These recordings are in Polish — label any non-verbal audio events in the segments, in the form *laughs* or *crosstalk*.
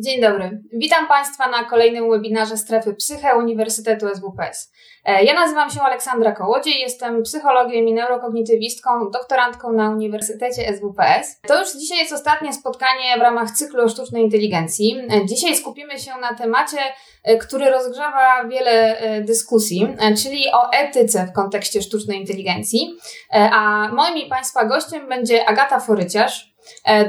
Dzień dobry. Witam Państwa na kolejnym webinarze Strefy Psyche Uniwersytetu SWPS. E, ja nazywam się Aleksandra Kołodziej, jestem psychologiem i neurokognitywistką, doktorantką na Uniwersytecie SWPS. To już dzisiaj jest ostatnie spotkanie w ramach cyklu o sztucznej inteligencji. E, dzisiaj skupimy się na temacie, e, który rozgrzewa wiele dyskusji, czyli o etyce w kontekście sztucznej inteligencji. A moim i Państwa gościem będzie Agata Foryciarz,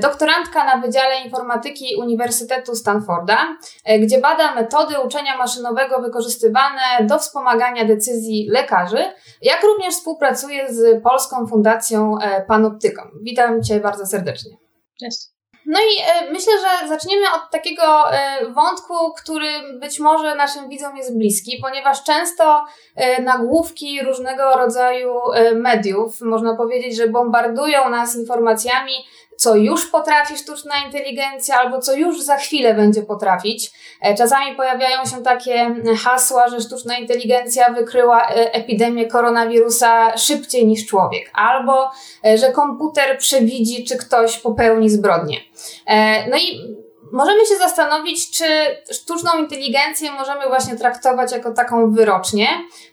doktorantka na Wydziale Informatyki Uniwersytetu Stanforda, e, gdzie bada metody uczenia maszynowego wykorzystywane do wspomagania decyzji lekarzy, jak również współpracuje z Polską Fundacją e, Panoptyką. Witam Cię bardzo serdecznie. Cześć. No i myślę, że zaczniemy od takiego wątku, który być może naszym widzom jest bliski, ponieważ często nagłówki różnego rodzaju mediów, można powiedzieć, że bombardują nas informacjami co już potrafi sztuczna inteligencja, albo co już za chwilę będzie potrafić. E, czasami pojawiają się takie hasła, że sztuczna inteligencja wykryła e, epidemię koronawirusa szybciej niż człowiek, albo e, że komputer przewidzi, czy ktoś popełni zbrodnię. No i możemy się zastanowić, czy sztuczną inteligencję możemy właśnie traktować jako taką wyrocznię,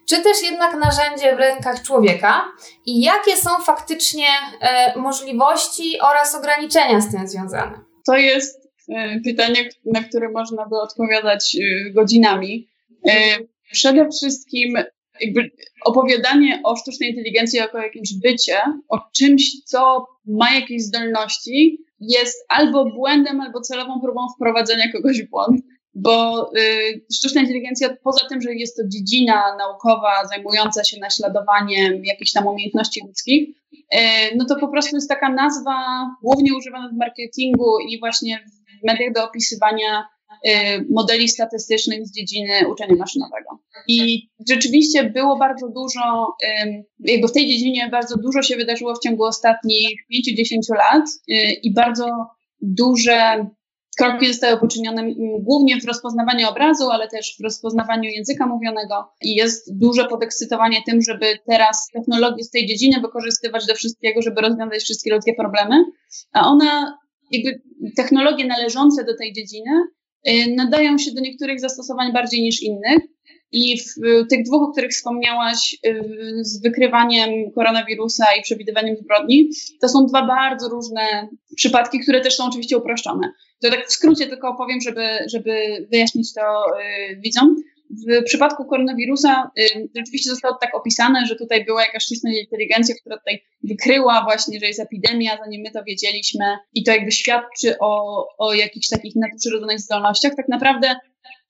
czy też jednak narzędzie w rękach człowieka i jakie są faktycznie e, możliwości oraz ograniczenia z tym związane? To jest e, pytanie, na które można by odpowiadać e, godzinami. Przede wszystkim jakby opowiadanie o sztucznej inteligencji jako jakimś bycie, o czymś, co ma jakieś zdolności, jest albo błędem, albo celową próbą wprowadzenia kogoś w błąd. Bo y, sztuczna inteligencja, poza tym, że jest to dziedzina naukowa zajmująca się naśladowaniem jakichś tam umiejętności ludzkich, y, no to po prostu jest taka nazwa głównie używana w marketingu i właśnie w mediach do opisywania Y, modeli statystycznych z dziedziny uczenia maszynowego. I rzeczywiście było bardzo dużo, jakby w tej dziedzinie bardzo dużo się wydarzyło w ciągu ostatnich 5-10 lat y, i bardzo duże kroki zostały poczynione głównie w rozpoznawaniu obrazu, ale też w rozpoznawaniu języka mówionego i jest duże podekscytowanie tym, żeby teraz technologię z tej dziedziny wykorzystywać do wszystkiego, żeby rozwiązać wszystkie ludzkie problemy, a ona jakby technologie należące do tej dziedziny Y, nadają się do niektórych zastosowań bardziej niż innych. I w tych dwóch, o których wspomniałaś, y, z wykrywaniem koronawirusa i przewidywaniem zbrodni, to są dwa bardzo różne przypadki, które też są oczywiście uproszczone. To tak w skrócie tylko opowiem, żeby, żeby wyjaśnić to y, widzom. W przypadku koronawirusa y, rzeczywiście zostało tak opisane, że tutaj była jakaś sztuczna inteligencja, która tutaj wykryła właśnie, że jest epidemia, zanim my to wiedzieliśmy i to jakby świadczy o, o jakichś takich nadprzyrodzonych zdolnościach. Tak naprawdę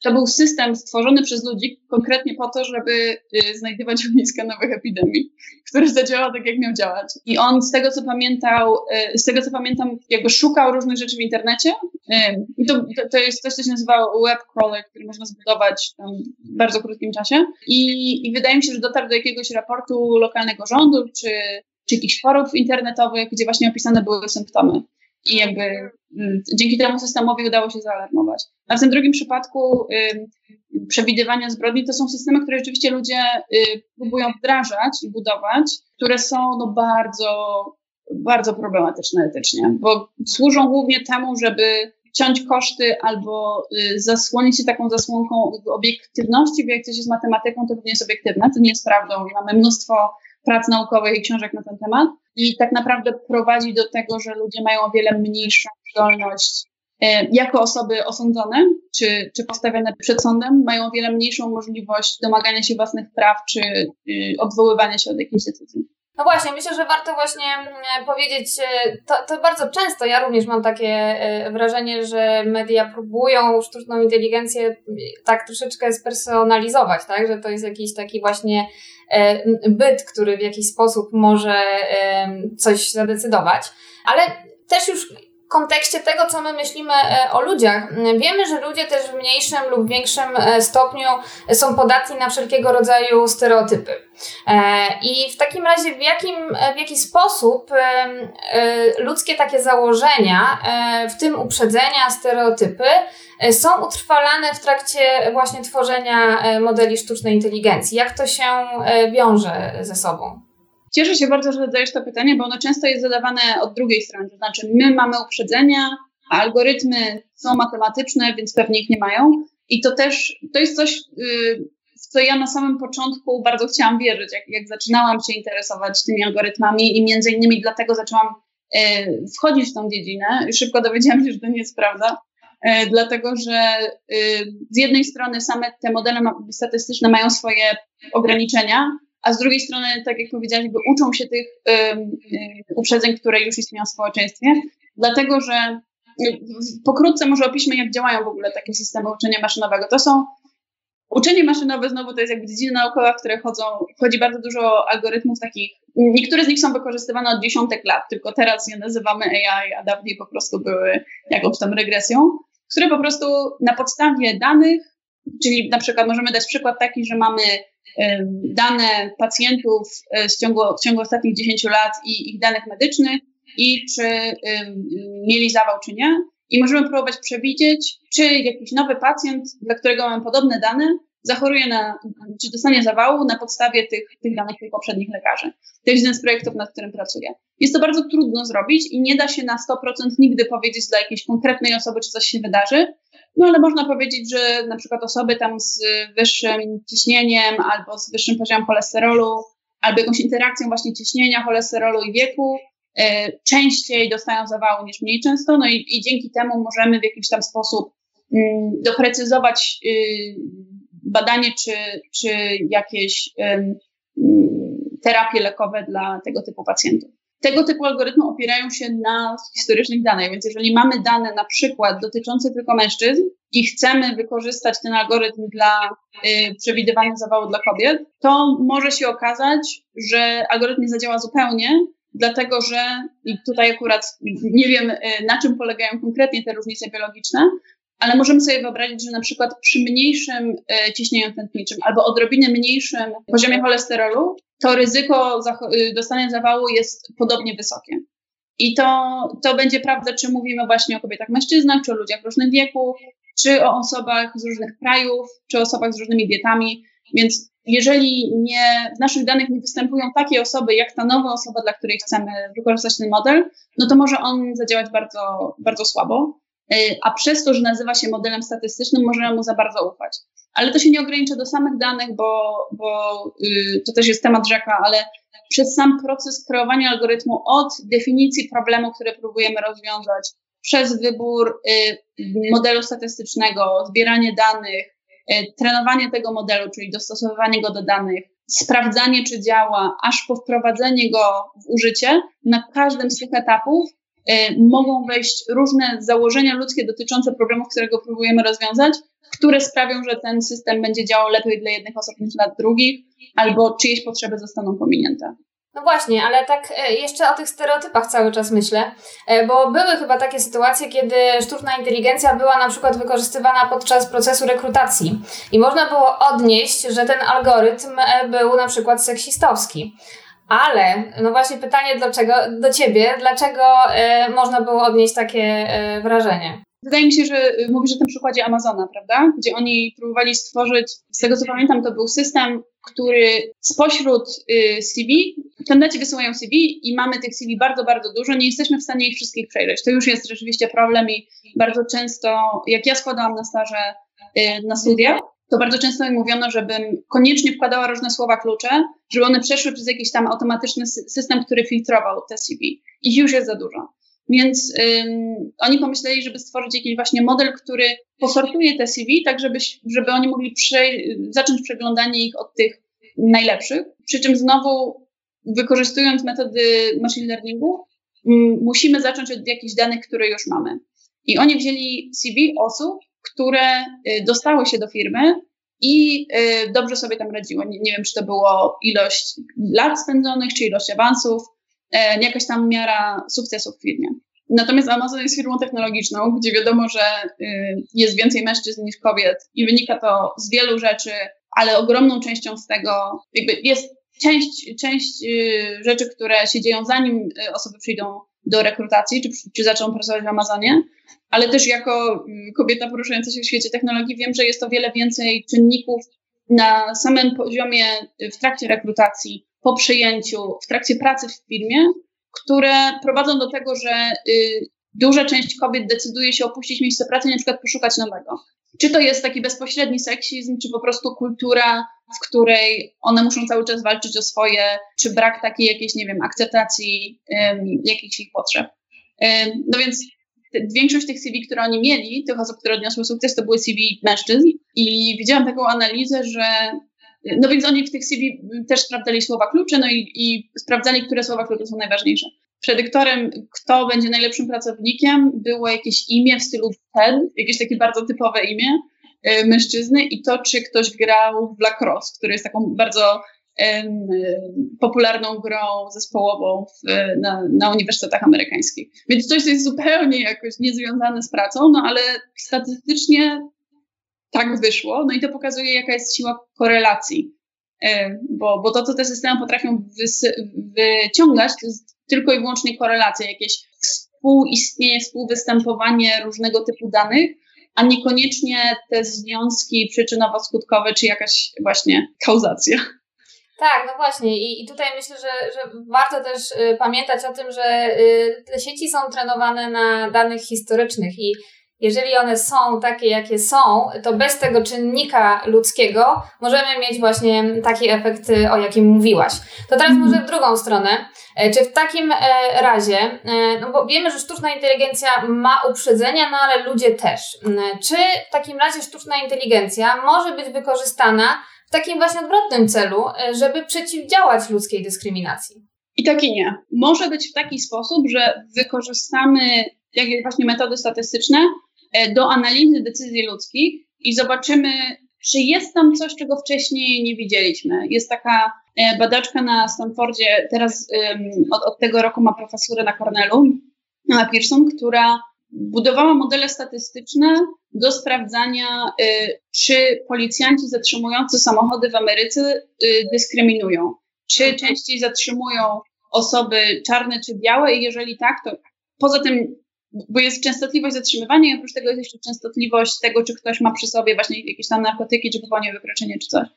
to był system stworzony przez ludzi konkretnie po to, żeby y, znajdywać ogniska nowych epidemii, który zadziałał tak, jak miał działać. I on z tego, co pamiętał, y, z tego, co pamiętam, jakby szukał różnych rzeczy w internecie. Y, I to, to jest coś, co się nazywa web crawler, który można zbudować w bardzo krótkim czasie. I, I wydaje mi się, że dotarł do jakiegoś raportu lokalnego rządu, czy, czy jakichś forów internetowych, gdzie właśnie opisane były symptomy i jakby mm, dzięki temu systemowi udało się zaalarmować. A w tym drugim przypadku przewidywania zbrodni to są systemy, które rzeczywiście ludzie y, próbują wdrażać i budować, które są no, bardzo, bardzo problematyczne etycznie, bo służą głównie temu, żeby ciąć koszty albo y, zasłonić się taką zasłonką obiektywności, bo jak coś jest matematyką, to również jest obiektywne, to nie jest prawdą mamy mnóstwo prac naukowych i książek na ten temat. I tak naprawdę prowadzi do tego, że ludzie mają o wiele mniejszą zdolność e, jako osoby osądzone czy, czy postawione przed sądem, mają o wiele mniejszą możliwość domagania się własnych praw czy y, odwoływania się od jakiejś decyzji. No właśnie, myślę, że warto właśnie mm, powiedzieć, e, to, to bardzo często, ja również mam takie e, wrażenie, że media próbują sztuczną inteligencję tak troszeczkę spersonalizować, tak, że to jest jakiś taki właśnie byt, który w jakiś sposób może coś zadecydować, ale też już kontekście tego, co my myślimy e, o ludziach. Wiemy, że ludzie też w mniejszym lub większym e, stopniu są podatni na wszelkiego rodzaju stereotypy. E, I w takim razie, w, jakim, w jaki sposób ludzkie takie założenia, w tym uprzedzenia, stereotypy, są utrwalane w trakcie właśnie tworzenia modeli sztucznej inteligencji? Jak to się wiąże ze sobą? Cieszę się bardzo, że zadajesz to pytanie, bo ono często jest zadawane od drugiej strony. To znaczy, my mamy uprzedzenia, a algorytmy są matematyczne, więc pewnie ich nie mają. I to też, to jest coś, y, w co ja na samym początku bardzo chciałam wierzyć, jak, jak zaczynałam się interesować tymi algorytmami i między innymi dlatego zaczęłam y, wchodzić w tą dziedzinę. Szybko dowiedziałam się, że to nie jest prawda, y, dlatego że z jednej strony same te modele statystyczne mają swoje ograniczenia, a z drugiej strony, tak jak powiedziałam, jakby uczą się tych uprzedzeń, które już istnieją w społeczeństwie, dlatego że pokrótce może opiszmy, jak działają w ogóle takie systemy uczenia maszynowego. To są uczenie maszynowe, znowu to jest jakby dziedzina naukowa, w której chodzą, wchodzi bardzo dużo algorytmów takich, niektóre z nich są wykorzystywane od dziesiątek lat, tylko teraz je nazywamy AI, a dawniej po prostu były jakąś tam regresją, które po prostu na podstawie danych, czyli na przykład możemy dać przykład taki, że mamy dane pacjentów e, w ciągu, w ciągu ostatnich 10 lat i ich danych medycznych, i czy mieli zawał, czy nie. I możemy próbować przewidzieć, czy jakiś nowy pacjent, dla którego mamy podobne dane, zachoruje na, czy dostanie zawału na podstawie tych, tych danych tych poprzednich lekarzy. To jest jeden z projektów, nad którym pracuję. Jest to bardzo trudno zrobić i nie da się na 100% nigdy powiedzieć dla jakiejś konkretnej osoby, czy coś się wydarzy, no ale można powiedzieć, że na przykład osoby tam z wyższym ciśnieniem albo z wyższym poziomem cholesterolu, albo jakąś interakcją właśnie ciśnienia, cholesterolu i wieku, E, częściej dostają zawału niż mniej często, no i, i dzięki temu możemy w jakiś tam sposób mm, doprecyzować y, badanie czy, czy jakieś terapie lekowe dla tego typu pacjentów. Tego typu algorytmy opierają się na historycznych danych, więc jeżeli mamy dane na przykład dotyczące tylko mężczyzn i chcemy wykorzystać ten algorytm dla y, przewidywania zawału dla kobiet, to może się okazać, że algorytm nie zadziała zupełnie, dlatego że tutaj akurat nie wiem, y, na czym polegają konkretnie te różnice biologiczne, ale możemy sobie wyobrazić, że na przykład przy mniejszym y, ciśnieniu tętniczym albo odrobinę mniejszym poziomie cholesterolu, to ryzyko y, dostania zawału jest podobnie wysokie. I to, to będzie prawda, czy mówimy właśnie o kobietach, mężczyznach, czy o ludziach w różnym wieku, czy o osobach z różnych krajów, czy osobach z różnymi dietami. Więc jeżeli nie, w naszych danych nie występują takie osoby, jak ta nowa osoba, dla której chcemy wykorzystać ten model, no to może on zadziałać bardzo, bardzo słabo. Y, a przez to, że nazywa się modelem statystycznym, możemy mu za bardzo ufać. Ale to się nie ogranicza do samych danych, bo, bo yy, to też jest temat rzeka, ale przez sam proces kreowania algorytmu od definicji problemu, który próbujemy rozwiązać, przez wybór y, modelu statystycznego, zbieranie danych, trenowanie tego modelu, czyli dostosowywanie go do danych, sprawdzanie, czy działa, aż po wprowadzenie go w użycie, na każdym z tych etapów mogą wejść różne założenia ludzkie dotyczące problemów, którego próbujemy rozwiązać, które sprawią, że ten system będzie działał lepiej dla jednych osób niż dla drugich, albo czyjeś potrzeby zostaną pominięte. No właśnie, ale tak e, jeszcze o tych stereotypach cały czas myślę, e, bo były chyba takie sytuacje, kiedy sztuczna inteligencja była na przykład wykorzystywana podczas procesu rekrutacji i można było odnieść, że ten algorytm e, był na przykład seksistowski. Ale, no właśnie pytanie dlaczego, do ciebie, dlaczego można było odnieść takie wrażenie? Wydaje mi się, że mówisz o tym przykładzie Amazona, prawda? Gdzie oni próbowali stworzyć, z tego co pamiętam, to był system, który spośród y, CV, kandydaci wysyłają CV i mamy tych CV bardzo, bardzo dużo, nie jesteśmy w stanie ich wszystkich przejrzeć. To już jest rzeczywiście problem i bardzo często, jak ja składałam na staże y, na studia, to bardzo często mi mówiono, żebym koniecznie wkładała różne słowa klucze, żeby one przeszły przez jakiś tam automatyczny system, który filtrował te CV. Ich już jest za dużo. Więc ym, oni pomyśleli, żeby stworzyć jakiś właśnie model, który posortuje te CV, tak żeby, żeby oni mogli prze, zacząć przeglądanie ich od tych najlepszych. Przy czym znowu wykorzystując metody machine learningu, musimy zacząć od jakichś danych, które już mamy. I oni wzięli CV osób, które y, dostały się do firmy i y, dobrze sobie tam radziły. Nie, nie wiem, czy to było ilość lat spędzonych, czy ilość awansów, E, jakaś tam miara sukcesu w firmie. Natomiast Amazon jest firmą technologiczną, gdzie wiadomo, że y, jest więcej mężczyzn niż kobiet i wynika to z wielu rzeczy, ale ogromną częścią z tego jakby jest część, część rzeczy, które się dzieją zanim osoby przyjdą do rekrutacji, czy, czy zaczną pracować w Amazonie, ale też jako kobieta poruszająca się w świecie technologii wiem, że jest to wiele więcej czynników na samym poziomie w trakcie rekrutacji, po przyjęciu, w trakcie pracy w firmie, które prowadzą do tego, że y, duża część kobiet decyduje się opuścić miejsce pracy na przykład poszukać nowego. Czy to jest taki bezpośredni seksizm, czy po prostu kultura, w której one muszą cały czas walczyć o swoje, czy brak takiej jakiejś, nie wiem, akceptacji um, jakichś ich potrzeb. Um, no więc większość tych CV, które oni mieli, tych osób, które odniosły sukces, to były CV mężczyzn i widziałam taką analizę, że no więc oni w tych CV też sprawdzali słowa klucze, no i, i sprawdzali, które słowa klucze są najważniejsze. Predyktorem, kto będzie najlepszym pracownikiem, było jakieś imię w stylu Ted, jakieś takie bardzo typowe imię mężczyzny i to, czy ktoś grał w lacrosse, który jest taką bardzo popularną grą zespołową w, na, na uniwersytetach amerykańskich. Więc coś, co jest zupełnie jakoś niezwiązane z pracą, no ale statystycznie tak wyszło. No i to pokazuje, jaka jest siła korelacji. Bo, bo to, co te systemy potrafią wyciągać, to jest tylko i wyłącznie korelacja, jakieś współistnienie, współwystępowanie różnego typu danych, a niekoniecznie te związki przyczynowo-skutkowe, czy jakaś właśnie kauzacja. Tak, no właśnie I, i tutaj myślę, że, że warto też y, pamiętać o tym, że y, te sieci są trenowane na danych historycznych i jeżeli one są takie, jakie są, to bez tego czynnika ludzkiego możemy mieć właśnie taki efekt, y, o jakim mówiłaś. To teraz może w drugą stronę. E, czy w takim e, razie, e, no bo wiemy, że sztuczna inteligencja ma uprzedzenia, no ale ludzie też. Czy w takim razie sztuczna inteligencja może być wykorzystana w takim właśnie odwrotnym celu, e, żeby przeciwdziałać ludzkiej dyskryminacji. I tak i nie. Może być w taki sposób, że wykorzystamy jakieś właśnie metody statystyczne e, do analizy decyzji ludzkich i zobaczymy, czy jest tam coś, czego wcześniej nie widzieliśmy. Jest taka e, badaczka na Stanfordzie, teraz od, od tego roku ma profesurę na Cornellu, na Pearson, która budowała modele statystyczne do sprawdzania, y, czy policjanci zatrzymujący samochody w Ameryce dyskryminują. Czy częściej zatrzymują osoby czarne czy białe i jeżeli tak, to poza tym, bo jest częstotliwość zatrzymywania i oprócz tego jest jeszcze częstotliwość tego, czy ktoś ma przy sobie właśnie jakieś tam narkotyki, czy popełnia wykroczenie, czy coś.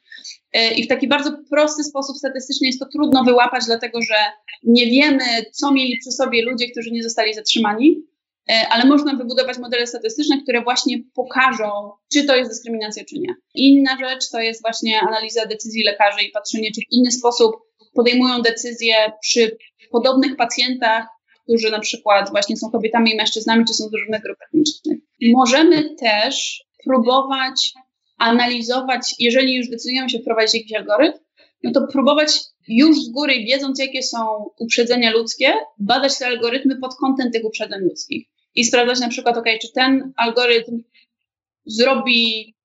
Y, I w taki bardzo prosty sposób statystycznie jest to trudno wyłapać, dlatego że nie wiemy, co mieli przy sobie ludzie, którzy nie zostali zatrzymani. E, ale można wybudować modele statystyczne, które właśnie pokażą, czy to jest dyskryminacja, czy nie. Inna rzecz to jest właśnie analiza decyzji lekarzy i patrzenie, czy w inny sposób podejmują decyzje przy podobnych pacjentach, którzy na przykład właśnie są kobietami i mężczyznami, czy są z różnych grup etnicznych. Możemy też próbować analizować, jeżeli już decydujemy się wprowadzić jakiś algorytm, no to próbować już z góry, wiedząc jakie są uprzedzenia ludzkie, badać te algorytmy pod kątem tych uprzedzeń ludzkich i sprawdzać na przykład, ok, czy ten algorytm zrobi,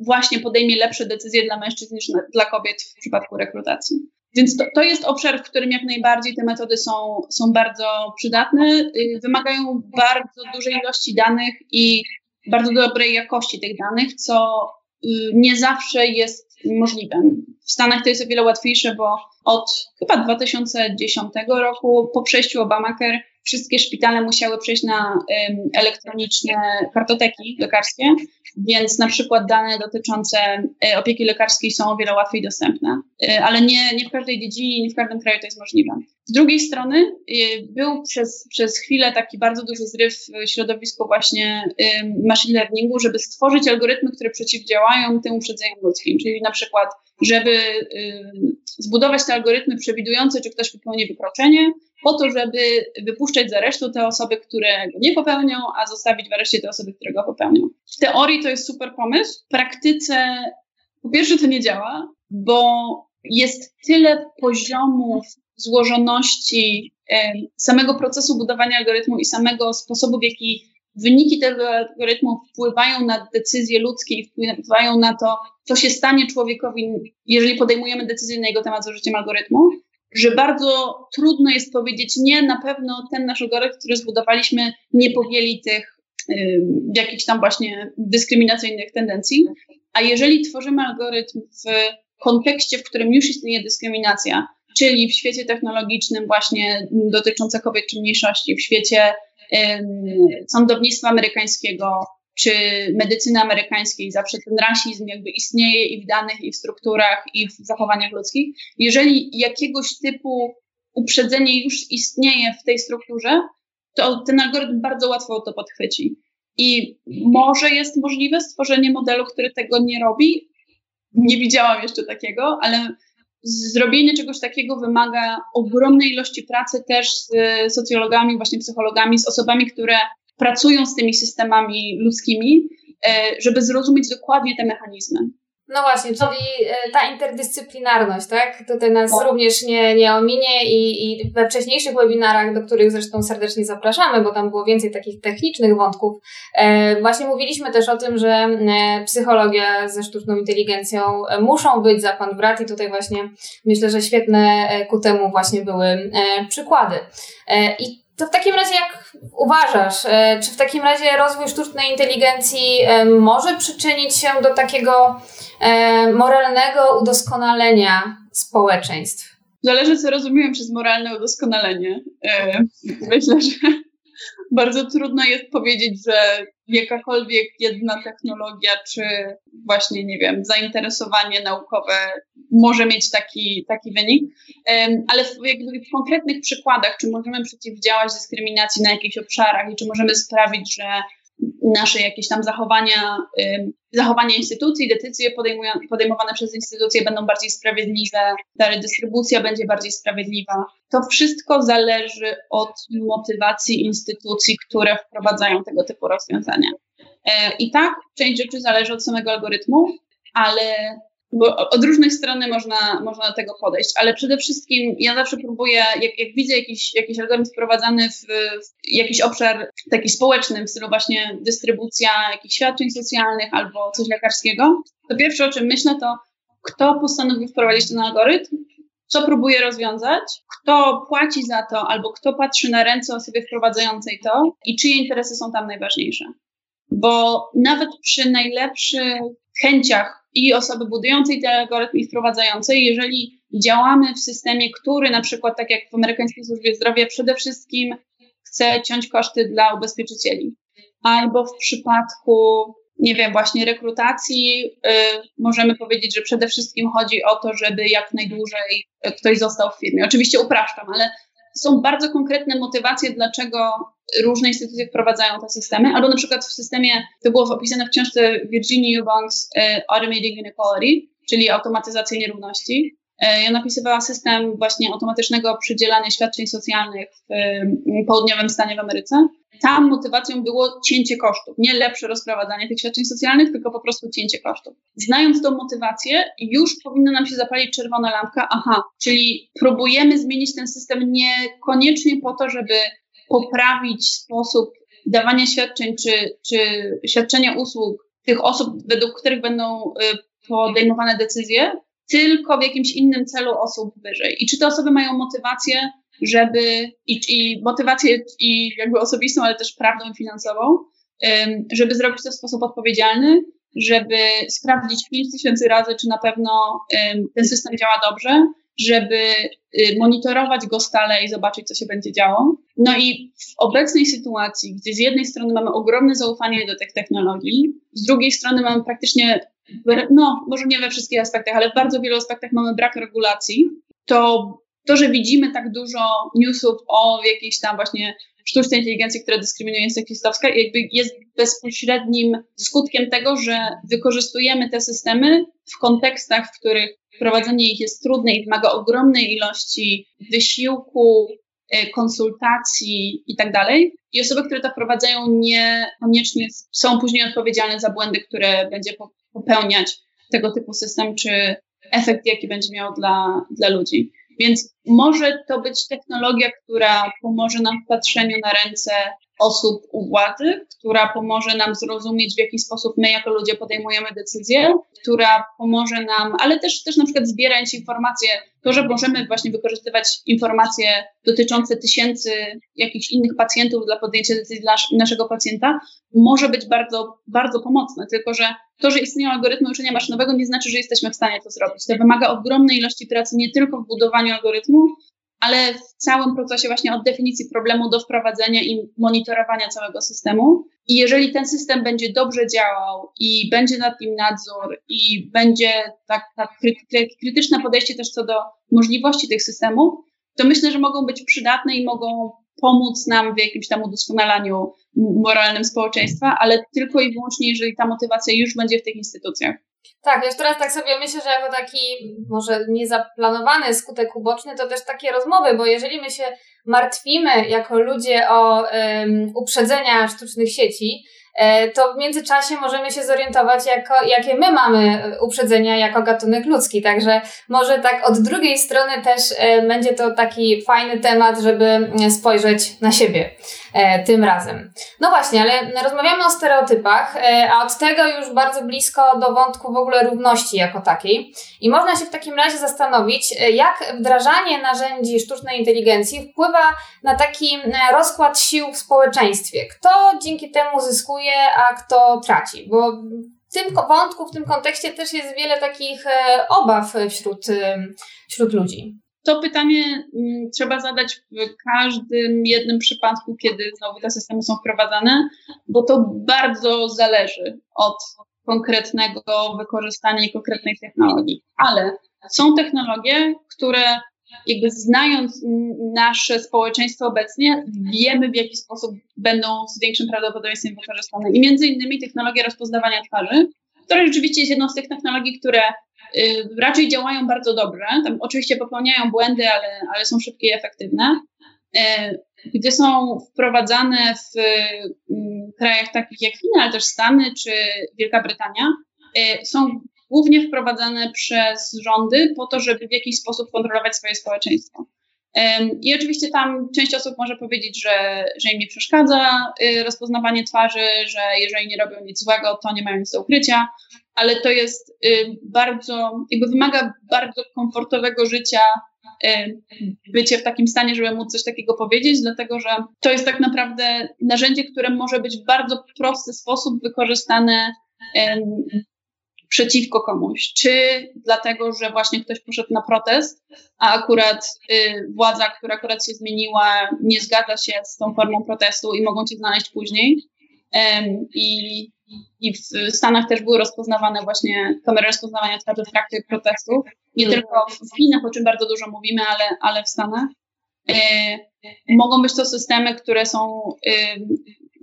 właśnie podejmie lepsze decyzje dla mężczyzn niż dla kobiet w przypadku rekrutacji. Więc to, to jest obszar, w którym jak najbardziej te metody są, są bardzo przydatne, y, wymagają bardzo dużej ilości danych i bardzo dobrej jakości tych danych, co y, nie zawsze jest możliwe. W Stanach to jest o wiele łatwiejsze, bo od chyba 2010 roku po przejściu Obamacare wszystkie szpitale musiały przejść na elektroniczne kartoteki lekarskie, więc na przykład dane dotyczące e, opieki lekarskiej są o wiele łatwiej dostępne, e, ale nie, nie w każdej dziedzinie, nie w każdym kraju to jest możliwe. Z drugiej strony e, był przez, przez chwilę taki bardzo duży zryw w środowisku właśnie machine learningu, żeby stworzyć algorytmy, które przeciwdziałają tym uprzedzeniom ludzkim, czyli na przykład żeby zbudować te algorytmy przewidujące, czy ktoś popełni wykroczenie, po to, żeby wypuszczać z aresztu te osoby, które go nie popełnią, a zostawić w areszcie te osoby, które go popełnią. W teorii to jest super pomysł, w praktyce po pierwsze to nie działa, bo jest tyle poziomów złożoności samego procesu budowania algorytmu i samego sposobu, w jaki wyniki tego algorytmu wpływają na decyzje ludzkie i wpływają na to, co się stanie człowiekowi, jeżeli podejmujemy decyzję na jego temat z użyciem algorytmu, że bardzo trudno jest powiedzieć, nie, na pewno ten nasz algorytm, który zbudowaliśmy, nie powieli tych y, jakichś tam właśnie dyskryminacyjnych tendencji. A jeżeli tworzymy algorytm w kontekście, w którym już istnieje dyskryminacja, czyli w świecie technologicznym właśnie dotyczące kobiet czy mniejszości, w świecie sądownictwa amerykańskiego, czy medycyny amerykańskiej, zawsze ten rasizm jakby istnieje i w danych, i w strukturach, i w zachowaniach ludzkich. Jeżeli jakiegoś typu uprzedzenie już istnieje w tej strukturze, to ten algorytm bardzo łatwo to podchwyci. I może jest możliwe stworzenie modelu, który tego nie robi. Nie widziałam jeszcze takiego, ale zrobienie czegoś takiego wymaga ogromnej ilości pracy też z socjologami, właśnie psychologami, z osobami, które pracują z tymi systemami ludzkimi, e, żeby zrozumieć dokładnie te mechanizmy. No właśnie, czyli e, ta interdyscyplinarność, tak? Tutaj nas tak. również nie, nie ominie i, i we wcześniejszych webinarach, do których zresztą serdecznie zapraszamy, bo tam było więcej takich technicznych wątków, e, właśnie mówiliśmy też o tym, że e, psychologia ze sztuczną inteligencją muszą być za pan brat i tutaj właśnie myślę, że świetne ku temu właśnie były e, przykłady. I to w takim razie, jak uważasz, e, czy w takim razie rozwój sztucznej inteligencji e, może przyczynić się do takiego e, moralnego udoskonalenia społeczeństw? Zależy, co rozumiem przez moralne udoskonalenie. Myślę, że *laughs* bardzo trudno jest powiedzieć, że jakakolwiek jedna technologia, czy właśnie, nie wiem, zainteresowanie naukowe może mieć taki, taki wynik, ale w, w konkretnych przykładach, czy możemy przeciwdziałać dyskryminacji na jakichś obszarach i czy możemy sprawić, że nasze jakieś tam zachowania, zachowania instytucji, decyzje podejmowane przez instytucje będą bardziej sprawiedliwe, ta redystrybucja będzie bardziej sprawiedliwa. To wszystko zależy od motywacji instytucji, które wprowadzają tego typu rozwiązania. E, I tak, część rzeczy zależy od samego algorytmu, ale bo od różnych strony można, można do tego podejść, ale przede wszystkim ja zawsze próbuję, jak, jak widzę jakiś, jakiś algorytm wprowadzany w, w jakiś obszar taki społeczny, w stylu właśnie dystrybucja jakichś świadczeń socjalnych albo coś lekarskiego, to pierwsze o czym myślę to, kto postanowił wprowadzić ten algorytm, co próbuje rozwiązać, kto płaci za to, albo kto patrzy na ręce osobie wprowadzającej to i czyje interesy są tam najważniejsze. Bo nawet przy najlepszych chęciach i osoby budującej ten algorytm i wprowadzającej, jeżeli działamy w systemie, który na przykład, tak jak w amerykańskiej służbie zdrowia, przede wszystkim chce ciąć koszty dla ubezpieczycieli, albo w przypadku, nie wiem, właśnie rekrutacji, y, możemy powiedzieć, że przede wszystkim chodzi o to, żeby jak najdłużej ktoś został w firmie. Oczywiście upraszczam, ale są bardzo konkretne motywacje, dlaczego różne instytucje wprowadzają te systemy, albo na przykład w systemie, to było opisane w książce Virginia Eubanks e, Automating Inequality, czyli automatyzacja nierówności. E, ja napisywała system właśnie automatycznego przydzielania świadczeń socjalnych w południowym stanie w Ameryce. Tam motywacją było cięcie kosztów, nie lepsze rozprowadzanie tych świadczeń socjalnych, tylko po prostu cięcie kosztów. Znając tą motywację, już powinna nam się zapalić czerwona lampka, aha, czyli próbujemy zmienić ten system niekoniecznie po to, żeby poprawić sposób dawania świadczeń czy, czy świadczenia usług tych osób, według których będą y, podejmowane decyzje, tylko w jakimś innym celu osób wyżej. I czy te osoby mają motywację, żeby i, i motywację i jakby osobistą, ale też prawdą finansową, żeby zrobić to w sposób odpowiedzialny, żeby sprawdzić 5 tysięcy razy, czy na pewno ten system działa dobrze, żeby y, monitorować go stale i zobaczyć, co się będzie działo. No i w obecnej sytuacji, gdzie z jednej strony mamy ogromne zaufanie do tych technologii, z drugiej strony mamy praktycznie, no może nie we wszystkich aspektach, ale w bardzo wielu aspektach mamy brak regulacji, to to, że widzimy tak dużo newsów o jakiejś tam właśnie sztucznej inteligencji, która dyskryminuje seksistowska, jakby jest bezpośrednim skutkiem tego, że wykorzystujemy te systemy w kontekstach, w których prowadzenie ich jest trudne i wymaga ogromnej ilości wysiłku, e, konsultacji i tak dalej. I osoby, które to wprowadzają, niekoniecznie są później odpowiedzialne za błędy, które będzie popełniać tego typu system, czy efekt, jaki będzie miał dla, dla ludzi. Więc może to być technologia, która pomoże nam w patrzeniu na ręce osób u władzy, która pomoże nam zrozumieć, w jaki sposób my jako ludzie podejmujemy decyzje, która pomoże nam, ale też, też na przykład zbierając informacje, to, że możemy właśnie wykorzystywać informacje dotyczące tysięcy jakichś innych pacjentów dla podjęcia decyzji dla naszego pacjenta, może być bardzo, bardzo pomocne. Tylko, że to, że istnieją algorytmy uczenia maszynowego, nie znaczy, że jesteśmy w stanie to zrobić. To wymaga ogromnej ilości pracy nie tylko w budowaniu algorytmu, ale w całym procesie właśnie od definicji problemu do wprowadzenia i monitorowania całego systemu. I jeżeli ten system będzie dobrze działał i będzie nad nim nadzór i będzie tak, tak krytyczne podejście też co do możliwości tych systemów, to myślę, że mogą być przydatne i mogą pomóc nam w jakimś tam udoskonalaniu moralnym społeczeństwa, ale tylko i wyłącznie, jeżeli ta motywacja już będzie w tych instytucjach. Tak, już teraz tak sobie myślę, że jako taki może niezaplanowany skutek uboczny, to też takie rozmowy, bo jeżeli my się martwimy jako ludzie o um, uprzedzenia sztucznych sieci, to w międzyczasie możemy się zorientować, jako, jakie my mamy uprzedzenia jako gatunek ludzki. Także może tak od drugiej strony też e, będzie to taki fajny temat, żeby spojrzeć na siebie e, tym razem. No właśnie, ale rozmawiamy o stereotypach, a od tego już bardzo blisko do wątku w ogóle równości jako takiej. I można się w takim razie zastanowić, jak wdrażanie narzędzi sztucznej inteligencji wpływa na taki rozkład sił w społeczeństwie. Kto dzięki temu zyskuje, a kto traci, bo w tym wątku, w tym kontekście też jest wiele takich e, obaw wśród, e, wśród ludzi. To pytanie mm, trzeba zadać w każdym jednym przypadku, kiedy znowu te systemy są wprowadzane, bo to bardzo zależy od konkretnego wykorzystania i konkretnej technologii. Ale są technologie, które jakby znając nasze społeczeństwo obecnie, wiemy w jaki sposób będą z większym prawdopodobieństwem wykorzystane. I między innymi technologia rozpoznawania twarzy, która rzeczywiście jest jedną z tych technologii, które y, raczej działają bardzo dobrze. Tam oczywiście popełniają błędy, ale, ale są szybkie i efektywne. Y, gdzie są wprowadzane w y, krajach takich jak Chiny, ale też Stany czy Wielka Brytania, są głównie wprowadzane przez rządy po to, żeby w jakiś sposób kontrolować swoje społeczeństwo. I oczywiście tam część osób może powiedzieć, że, że im nie przeszkadza y, rozpoznawanie twarzy, że jeżeli nie robią nic złego, to nie mają nic do ukrycia, ale to jest y, bardzo, jakby wymaga bardzo komfortowego życia y, bycie w takim stanie, żeby móc coś takiego powiedzieć, dlatego że to jest tak naprawdę narzędzie, które może być w bardzo prosty sposób wykorzystane przeciwko komuś, czy dlatego, że właśnie ktoś poszedł na protest, a akurat y, władza, która akurat się zmieniła, nie zgadza się z tą formą protestu i mogą cię znaleźć później. Ym, i, I w Stanach też były rozpoznawane właśnie kamery rozpoznawania twarzy w trakcie protestów. Nie mm. tylko w Chinach, o czym bardzo dużo mówimy, ale, ale w Stanach. Y, mogą być to systemy, które są y,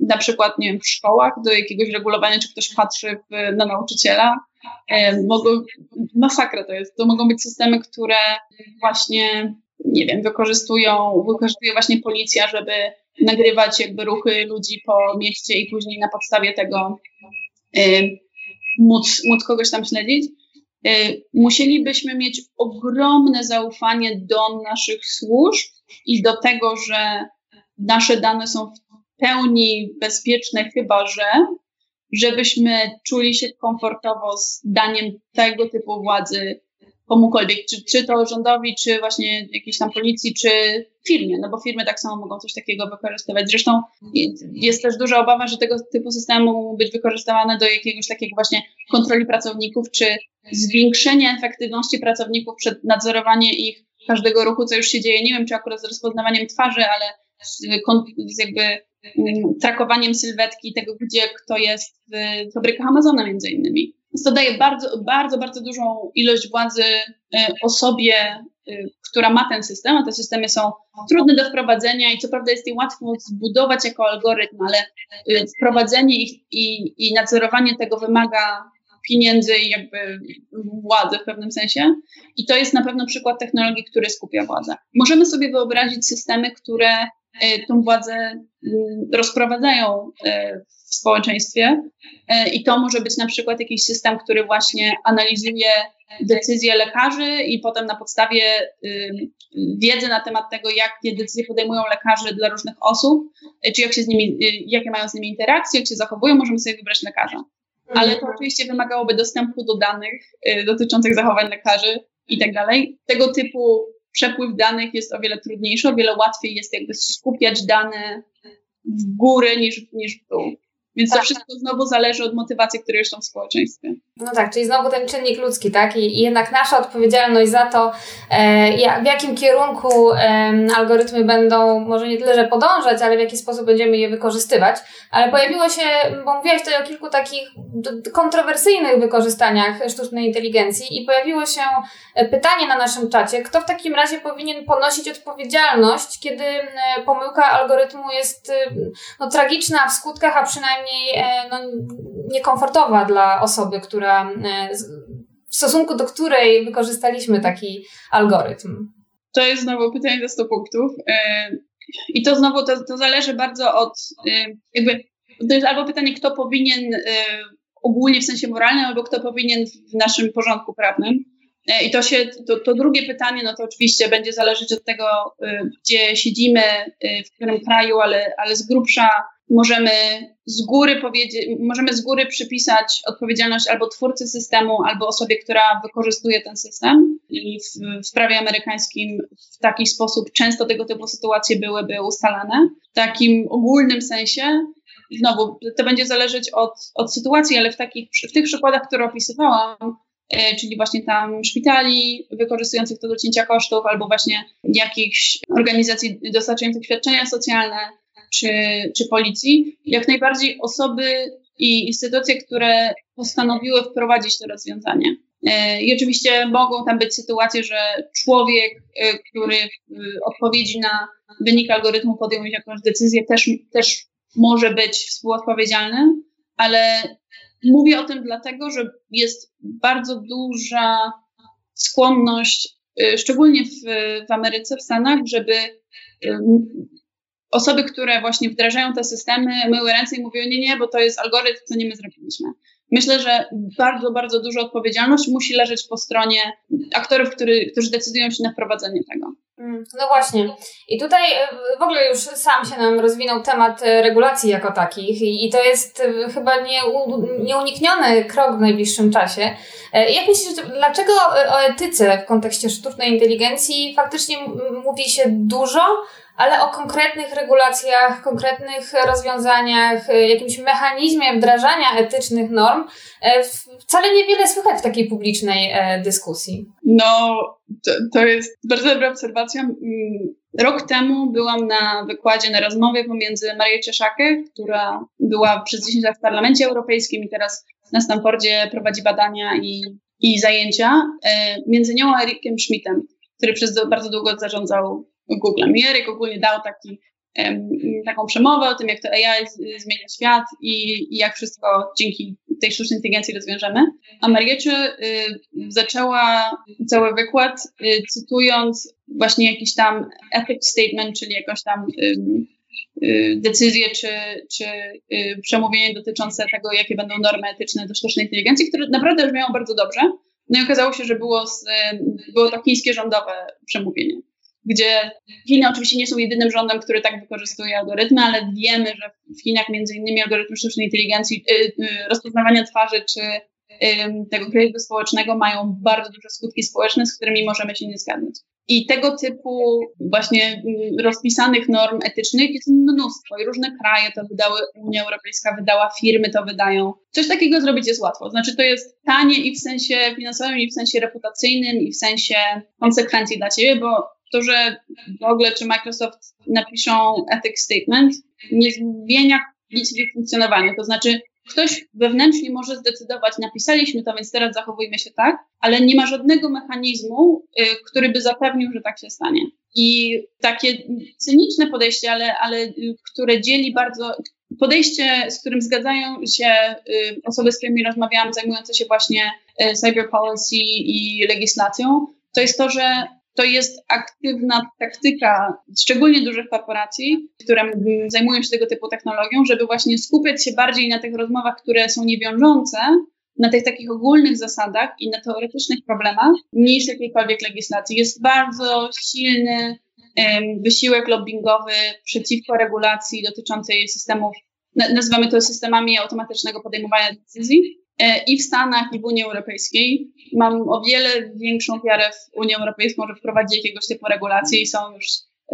na przykład, nie wiem, w szkołach do jakiegoś regulowania, czy ktoś patrzy w, na nauczyciela. Mogą, masakra to jest. To mogą być systemy, które właśnie, nie wiem, wykorzystują, wykorzystuje właśnie policja, żeby nagrywać jakby ruchy ludzi po mieście i później na podstawie tego e, móc, móc kogoś tam śledzić. E, musielibyśmy mieć ogromne zaufanie do naszych służb i do tego, że nasze dane są w pełni bezpieczne, chyba że, żebyśmy czuli się komfortowo z daniem tego typu władzy komukolwiek, czy, czy to rządowi, czy właśnie jakiejś tam policji, czy firmie, no bo firmy tak samo mogą coś takiego wykorzystywać. Zresztą jest też duża obawa, że tego typu systemy mogą być wykorzystywane do jakiegoś takiego właśnie kontroli pracowników, czy zwiększenia efektywności pracowników przed nadzorowanie ich każdego ruchu, co już się dzieje. Nie wiem, czy akurat z rozpoznawaniem twarzy, ale z, jakby trakowaniem sylwetki tego, gdzie kto jest w fabrykach Amazona między innymi. Więc to daje bardzo, bardzo, bardzo dużą ilość władzy y, osobie, y, która ma ten system, a te systemy są trudne do wprowadzenia i co prawda jest je łatwo zbudować jako algorytm, ale y, wprowadzenie ich i, i nadzorowanie tego wymaga pieniędzy i jakby władzy w pewnym sensie. I to jest na pewno przykład technologii, który skupia władzę. Możemy sobie wyobrazić systemy, które tą władzę mm, rozprowadzają e, w społeczeństwie. E, I to może być na przykład jakiś system, który właśnie analizuje decyzje lekarzy i potem na podstawie wiedzy na temat tego, jakie decyzje podejmują lekarze dla różnych osób, czy jak się z nimi, jakie mają z nimi interakcje, jak się zachowują, możemy sobie wybrać lekarza. Ale to mhm. oczywiście wymagałoby dostępu do danych dotyczących zachowań lekarzy i tak dalej. Tego typu przepływ danych jest o wiele trudniejszy, o wiele łatwiej jest jakby skupiać dane w górę niż, niż w dół. Więc to tak. wszystko znowu zależy od motywacji, które już są w społeczeństwie. No tak, czyli znowu ten czynnik ludzki, tak? I, i jednak nasza odpowiedzialność za to, e, w jakim kierunku e, algorytmy będą, może nie tyle, że podążać, ale w jaki sposób będziemy je wykorzystywać. Ale pojawiło się, bo mówiłaś tutaj o kilku takich kontrowersyjnych wykorzystaniach sztucznej inteligencji i pojawiło się e, pytanie na naszym czacie, kto w takim razie powinien ponosić odpowiedzialność, kiedy e, pomyłka algorytmu jest e, no, tragiczna w skutkach, a przynajmniej no, niekomfortowa dla osoby, która w stosunku do której wykorzystaliśmy taki algorytm. To jest znowu pytanie za 100 punktów. I to znowu to, to zależy bardzo od jakby to jest albo pytanie, kto powinien ogólnie w sensie moralnym, albo kto powinien w naszym porządku prawnym. E, I to się, to, to drugie pytanie, no to oczywiście będzie zależeć od tego, e, gdzie siedzimy, e, w którym kraju, ale, ale z grubsza możemy z góry powiedzieć, możemy z góry przypisać odpowiedzialność albo twórcy systemu, albo osobie, która wykorzystuje ten system. I w, w prawie amerykańskim w taki sposób często tego typu sytuacje byłyby ustalane. W takim ogólnym sensie znowu, to będzie zależeć od, od sytuacji, ale w, takich, w tych przykładach, które opisywałam, e, czyli właśnie tam szpitali wykorzystujących to do cięcia kosztów, albo właśnie jakichś organizacji dostarczających świadczenia socjalne, czy, czy policji, jak najbardziej osoby i instytucje, które postanowiły wprowadzić to rozwiązanie. E, I oczywiście mogą tam być sytuacje, że człowiek, e, który w odpowiedzi na wynik algorytmu podjął jakąś decyzję, też, też może być współodpowiedzialny, ale mówię o tym dlatego, że jest bardzo duża skłonność, szczególnie w, w Ameryce, w Stanach, żeby osoby, które właśnie wdrażają te systemy, myły ręce i mówią, nie, nie, bo to jest algorytm, co nie my zrobiliśmy. Myślę, że bardzo, bardzo duża odpowiedzialność musi leżeć po stronie aktorów, który, którzy decydują się na wprowadzenie tego. Mm, no właśnie. I tutaj e, w ogóle już sam się nam rozwinął temat e, regulacji jako takich i to jest e, chyba nieunikniony krok w najbliższym czasie. Jak myślisz, dlaczego o etyce w kontekście sztucznej inteligencji faktycznie mówi się dużo, ale o konkretnych regulacjach, konkretnych rozwiązaniach, e, jakimś mechanizmie wdrażania etycznych norm e, wcale niewiele słychać w takiej publicznej e, dyskusji. No, to, to jest bardzo dobra obserwacja. Mm, rok temu byłam na wykładzie, na rozmowie pomiędzy Marią Cieszakę, która była przez 10 lat w Parlamencie Europejskim i teraz na Stanfordzie prowadzi badania i, i zajęcia, między nią a Erikiem Schmidtem, który przez bardzo długo zarządzał Google. Mieryk ogólnie dał taki, taką przemowę o tym, jak to AI zmienia świat i, i jak wszystko dzięki tej sztucznej inteligencji rozwiążemy. A Mariecie y, zaczęła cały wykład y, cytując właśnie jakiś tam ethics statement, czyli jakąś tam y, decyzję czy, czy przemówienie dotyczące tego, jakie będą normy etyczne do sztucznej inteligencji, które naprawdę brzmiało bardzo dobrze. No i okazało się, że było, było to chińskie rządowe przemówienie gdzie Chiny oczywiście nie są jedynym rządem, który tak wykorzystuje algorytmy, ale wiemy, że w Chinach między innymi algorytmy sztucznej inteligencji, y, y, rozpoznawania twarzy czy tego kredytu społecznego mają bardzo duże skutki społeczne, z którymi możemy się nie zgadzać. I tego typu właśnie rozpisanych norm etycznych jest mnóstwo i różne kraje to wydały, Unia Europejska wydała, firmy to wydają. Coś takiego zrobić jest łatwo. Znaczy to jest tanie i w sensie finansowym, i w sensie reputacyjnym, i w sensie konsekwencji dla ciebie, bo to, że Google czy Microsoft napiszą ethics statement, nie zmienia nic w ich funkcjonowaniu. To znaczy, ktoś wewnętrznie może zdecydować, napisaliśmy to, więc teraz zachowujmy się tak, ale nie ma żadnego mechanizmu, y, który by zapewnił, że tak się stanie. I takie cyniczne podejście, ale, ale y, które dzieli bardzo, podejście, z którym zgadzają się y, osoby, z którymi rozmawiałam, zajmujące się właśnie cyber policy i legislacją, to jest to, że to jest aktywna taktyka, szczególnie dużych korporacji, które zajmują się tego typu technologią, żeby właśnie skupiać się bardziej na tych rozmowach, które są niewiążące, na tych takich ogólnych zasadach i na teoretycznych problemach, niż jakiejkolwiek legislacji. Jest bardzo silny um, wysiłek lobbyingowy przeciwko regulacji dotyczącej systemów, nazywamy to systemami automatycznego podejmowania decyzji, i w Stanach, i w Unii Europejskiej. Mam o wiele większą wiarę w Unię Europejską, że wprowadzi jakiegoś typu regulacje i są już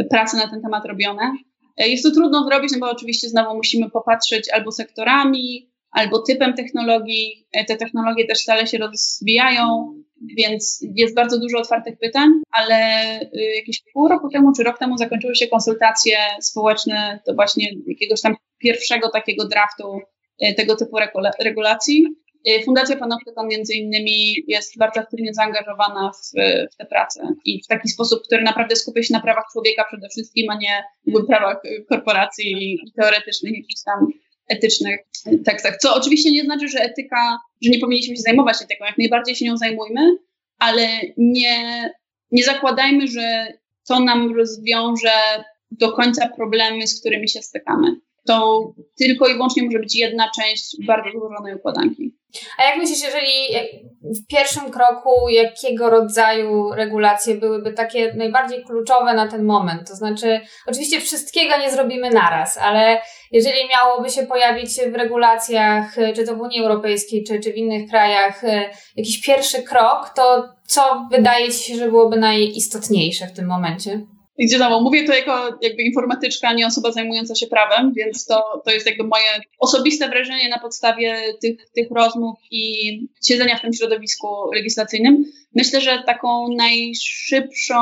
prace na ten temat robione. Jest to trudno zrobić, no bo oczywiście znowu musimy popatrzeć albo sektorami, albo typem technologii. Te technologie też stale się rozwijają, więc jest bardzo dużo otwartych pytań, ale jakieś pół roku temu czy rok temu zakończyły się konsultacje społeczne do właśnie jakiegoś tam pierwszego takiego draftu tego typu regulacji. Y, Fundacja Panoptykon między innymi jest bardzo aktywnie zaangażowana w, w tę pracę i w taki sposób, który naprawdę skupia się na prawach człowieka przede wszystkim, a nie w prawach korporacji i teoretycznych, jakichś tam etycznych tekstach. Co oczywiście nie znaczy, że etyka, że nie powinniśmy się zajmować etyką, jak najbardziej się nią zajmujmy, ale nie, nie zakładajmy, że to nam rozwiąże do końca problemy, z którymi się stykamy to tylko i wyłącznie może być jedna część bardzo złożonej układanki. A jak myślisz, jeżeli w pierwszym kroku jakiego rodzaju regulacje byłyby takie najbardziej kluczowe na ten moment? To znaczy, oczywiście wszystkiego nie zrobimy naraz, ale jeżeli miałoby się pojawić w regulacjach, czy to w Unii Europejskiej, czy, czy w innych krajach, jakiś pierwszy krok, to co wydaje Ci się, że byłoby najistotniejsze w tym momencie? Gdzie znowu mówię to jako jakby informatyczka, nie osoba zajmująca się prawem, więc to, to jest jakby moje osobiste wrażenie na podstawie tych, tych rozmów i siedzenia w tym środowisku legislacyjnym. Myślę, że taką najszybszą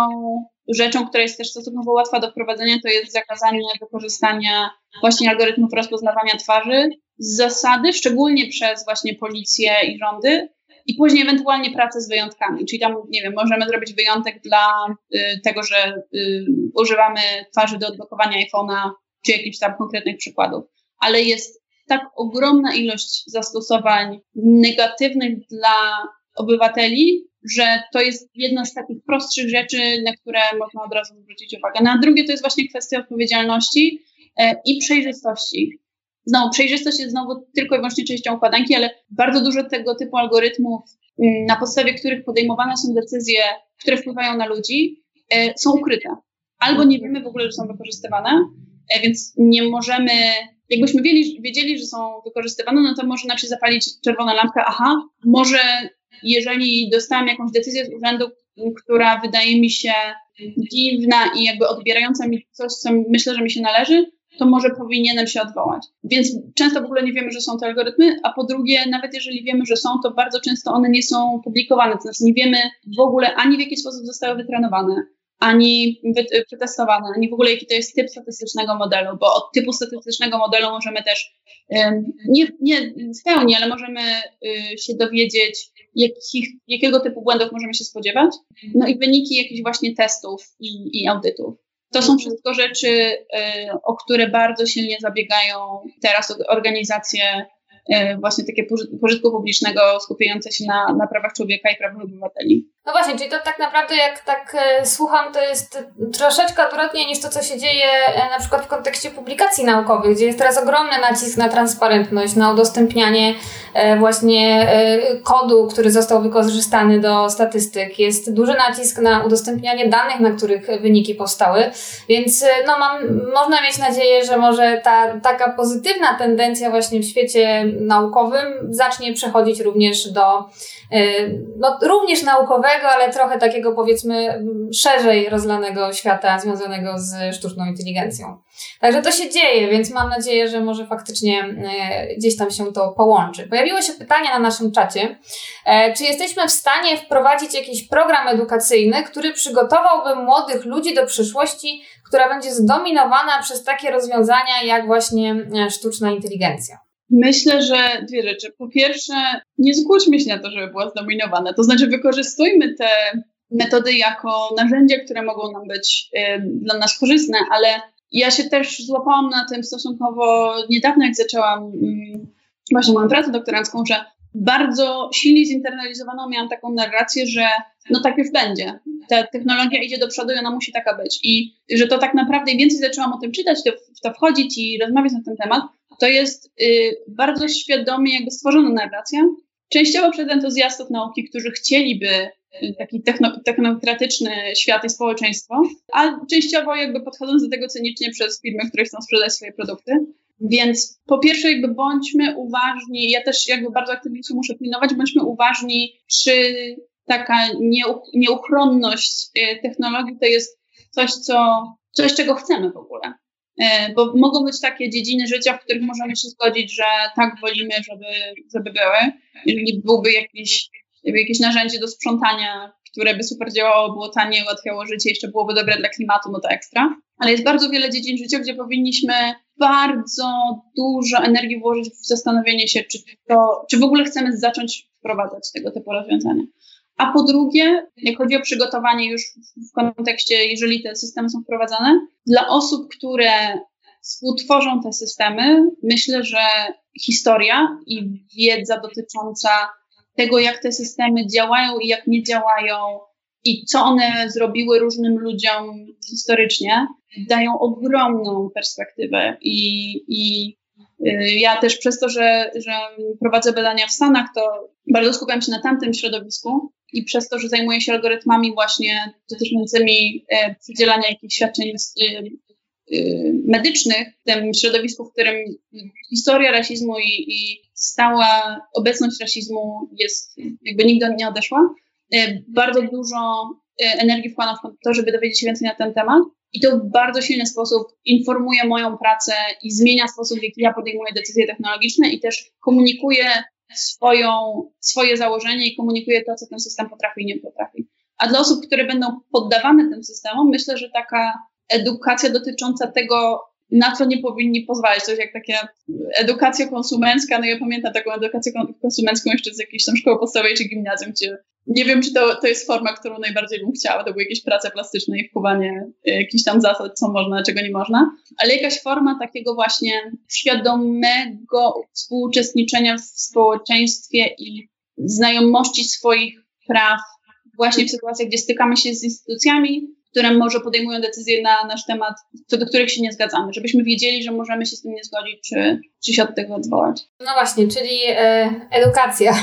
rzeczą, która jest też stosunkowo łatwa do wprowadzenia, to jest zakazanie wykorzystania właśnie algorytmów rozpoznawania twarzy z zasady, szczególnie przez właśnie policję i rządy, i później ewentualnie pracę z wyjątkami, czyli tam, nie wiem, możemy zrobić wyjątek dla y, tego, że y, używamy twarzy do odblokowania iPhone'a, czy jakichś tam konkretnych przykładów, ale jest tak ogromna ilość zastosowań negatywnych dla obywateli, że to jest jedna z takich prostszych rzeczy, na które można od razu zwrócić uwagę. Na drugie to jest właśnie kwestia odpowiedzialności e, i przejrzystości. Znowu, przejrzystość jest znowu tylko i wyłącznie częścią układanki, ale bardzo dużo tego typu algorytmów, mm, na podstawie których podejmowane są decyzje, które wpływają na ludzi, e, są ukryte. Albo nie wiemy w ogóle, że są wykorzystywane, e, więc nie możemy, jakbyśmy wiedzieli, wiedzieli, że są wykorzystywane, no to może nam się zapalić czerwona lampka, aha, może jeżeli dostałam jakąś decyzję z urzędu, która wydaje mi się dziwna i jakby odbierająca mi coś, co myślę, że mi się należy, to może powinienem się odwołać. Więc często w ogóle nie wiemy, że są te algorytmy, a po drugie, nawet jeżeli wiemy, że są, to bardzo często one nie są publikowane, to znaczy nie wiemy w ogóle ani w jaki sposób zostały wytrenowane, ani przetestowane, ani w ogóle jaki to jest typ statystycznego modelu, bo od typu statystycznego modelu możemy też, nie, nie w pełni, ale możemy y, się dowiedzieć, jakich, jakiego typu błędów możemy się spodziewać, no i wyniki jakichś właśnie testów i, i audytów. To są wszystko rzeczy, y, o które bardzo silnie zabiegają teraz organizacje y, właśnie takie pożytku publicznego skupiające się na, na prawach człowieka i prawach obywateli. No właśnie, czyli to tak naprawdę jak tak e, słucham, to jest troszeczkę odwrotnie niż to, co się dzieje e, na przykład w kontekście publikacji naukowych, gdzie jest teraz ogromny nacisk na transparentność, na udostępnianie e, właśnie kodu, który został wykorzystany do statystyk. Jest duży nacisk na udostępnianie danych, na których wyniki powstały, więc no mam, można mieć nadzieję, że może ta taka pozytywna tendencja właśnie w świecie naukowym zacznie przechodzić również do no, również naukowego, ale trochę takiego powiedzmy szerzej rozlanego świata związanego z sztuczną inteligencją. Także to się dzieje, więc mam nadzieję, że może faktycznie e, gdzieś tam się to połączy. Pojawiło się pytanie na naszym czacie, e, czy jesteśmy w stanie wprowadzić jakiś program edukacyjny, który przygotowałby młodych ludzi do przyszłości, która będzie zdominowana przez takie rozwiązania jak właśnie e, sztuczna inteligencja? Myślę, że dwie rzeczy. Po pierwsze, nie zgłośmy się na to, żeby była zdominowana. To znaczy, wykorzystujmy te metody jako narzędzia, które mogą nam być y, dla nas korzystne, ale ja się też złapałam na tym stosunkowo niedawno, jak zaczęłam y, właśnie moją pracę doktorancką, że bardzo silnie zinternalizowaną miałam taką narrację, że no tak już będzie. Ta technologia idzie do przodu i ona musi taka być. I że to tak naprawdę im więcej zaczęłam o tym czytać, to, to wchodzić i rozmawiać na ten temat, to jest y, bardzo świadomie jakby stworzona narracja, częściowo przez entuzjastów nauki, którzy chcieliby y, taki techno, technokratyczny świat i społeczeństwo, a częściowo jakby podchodząc do tego cynicznie przez firmy, które chcą sprzedać swoje produkty. Więc po pierwsze jakby bądźmy uważni, ja też jakby bardzo aktywnie się muszę pilnować, bądźmy uważni, czy taka nieuchronność y, technologii to jest coś, co, coś czego chcemy w ogóle. E, bo mogą być takie dziedziny życia, w których możemy się zgodzić, że tak wolimy, żeby, żeby były. Jeżeli byłby jakiś, jakieś narzędzie do sprzątania, które by super działało, było tanie, ułatwiało życie, jeszcze byłoby dobre dla klimatu, no to ekstra. Ale jest bardzo wiele dziedzin życia, gdzie powinniśmy bardzo dużo energii włożyć w zastanowienie się, czy, to, czy w ogóle chcemy zacząć wprowadzać tego typu rozwiązania. A po drugie, jak chodzi o przygotowanie już w kontekście, jeżeli te systemy są wprowadzane, dla osób, które współtworzą te systemy, myślę, że historia i wiedza dotycząca tego, jak te systemy działają i jak nie działają, i co one zrobiły różnym ludziom historycznie, dają ogromną perspektywę. I, i y, ja też przez to, że, że prowadzę badania w Stanach, to bardzo skupiam się na tamtym środowisku i przez to, że zajmuję się algorytmami właśnie dotyczącymi e, przydzielania jakichś świadczeń y, y, medycznych w tym środowisku, w którym historia rasizmu i, i stała obecność rasizmu jest jakby nigdy nie odeszła, e, bardzo dużo e, energii wkładam w to, żeby dowiedzieć się więcej na ten temat. I to w bardzo silny sposób informuje moją pracę i zmienia sposób, w jaki ja podejmuję decyzje technologiczne i też komunikuję swoją, swoje założenie i komunikuje to, co ten system potrafi i nie potrafi. A dla osób, które będą poddawane tym systemom, myślę, że taka edukacja dotycząca tego, na co nie powinni pozwalać. Coś jak taka edukacja konsumencka. No ja pamiętam taką edukację konsumencką jeszcze z jakiejś tam szkoły podstawowej czy gimnazjum, gdzie nie wiem, czy to, to jest forma, którą najbardziej bym chciała. To były jakieś prace plastyczne i wpływanie jakichś tam zasad, co można, czego nie można. Ale jakaś forma takiego właśnie świadomego współuczestniczenia w społeczeństwie i znajomości swoich praw właśnie w sytuacjach, gdzie stykamy się z instytucjami, które może podejmują decyzje na nasz temat, co do których się nie zgadzamy, żebyśmy wiedzieli, że możemy się z tym nie zgodzić, czy, czy się od tego odwołać. No właśnie, czyli e, edukacja.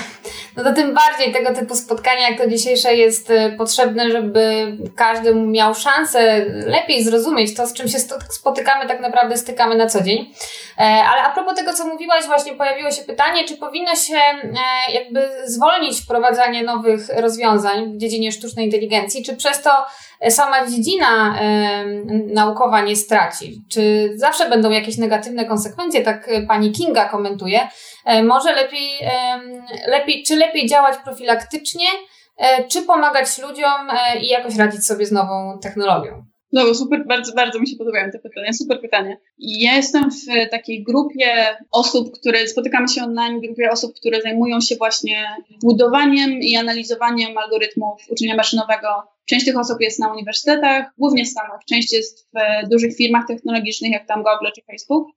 No to tym bardziej tego typu spotkania, jak to dzisiejsze, jest e, potrzebne, żeby każdy miał szansę lepiej zrozumieć to, z czym się spotykamy, tak naprawdę stykamy na co dzień. E, ale a propos tego, co mówiłaś, właśnie pojawiło się pytanie, czy powinno się e, jakby zwolnić wprowadzanie nowych rozwiązań w dziedzinie sztucznej inteligencji, czy przez to sama dziedzina naukowa nie straci? Czy zawsze będą jakieś negatywne konsekwencje? Tak e, pani Kinga komentuje. E, może lepiej, lepiej, czy lepiej działać profilaktycznie, e, czy pomagać ludziom i jakoś radzić sobie z nową technologią? No, super, bardzo, bardzo mi się podobają te pytania, super pytanie. Ja jestem w takiej grupie osób, które, spotykamy się online, grupie osób, które zajmują się właśnie budowaniem i analizowaniem algorytmów uczenia maszynowego. Część tych osób jest na uniwersytetach, głównie w Stanach, część jest w dużych firmach technologicznych, jak tam Google czy Facebook.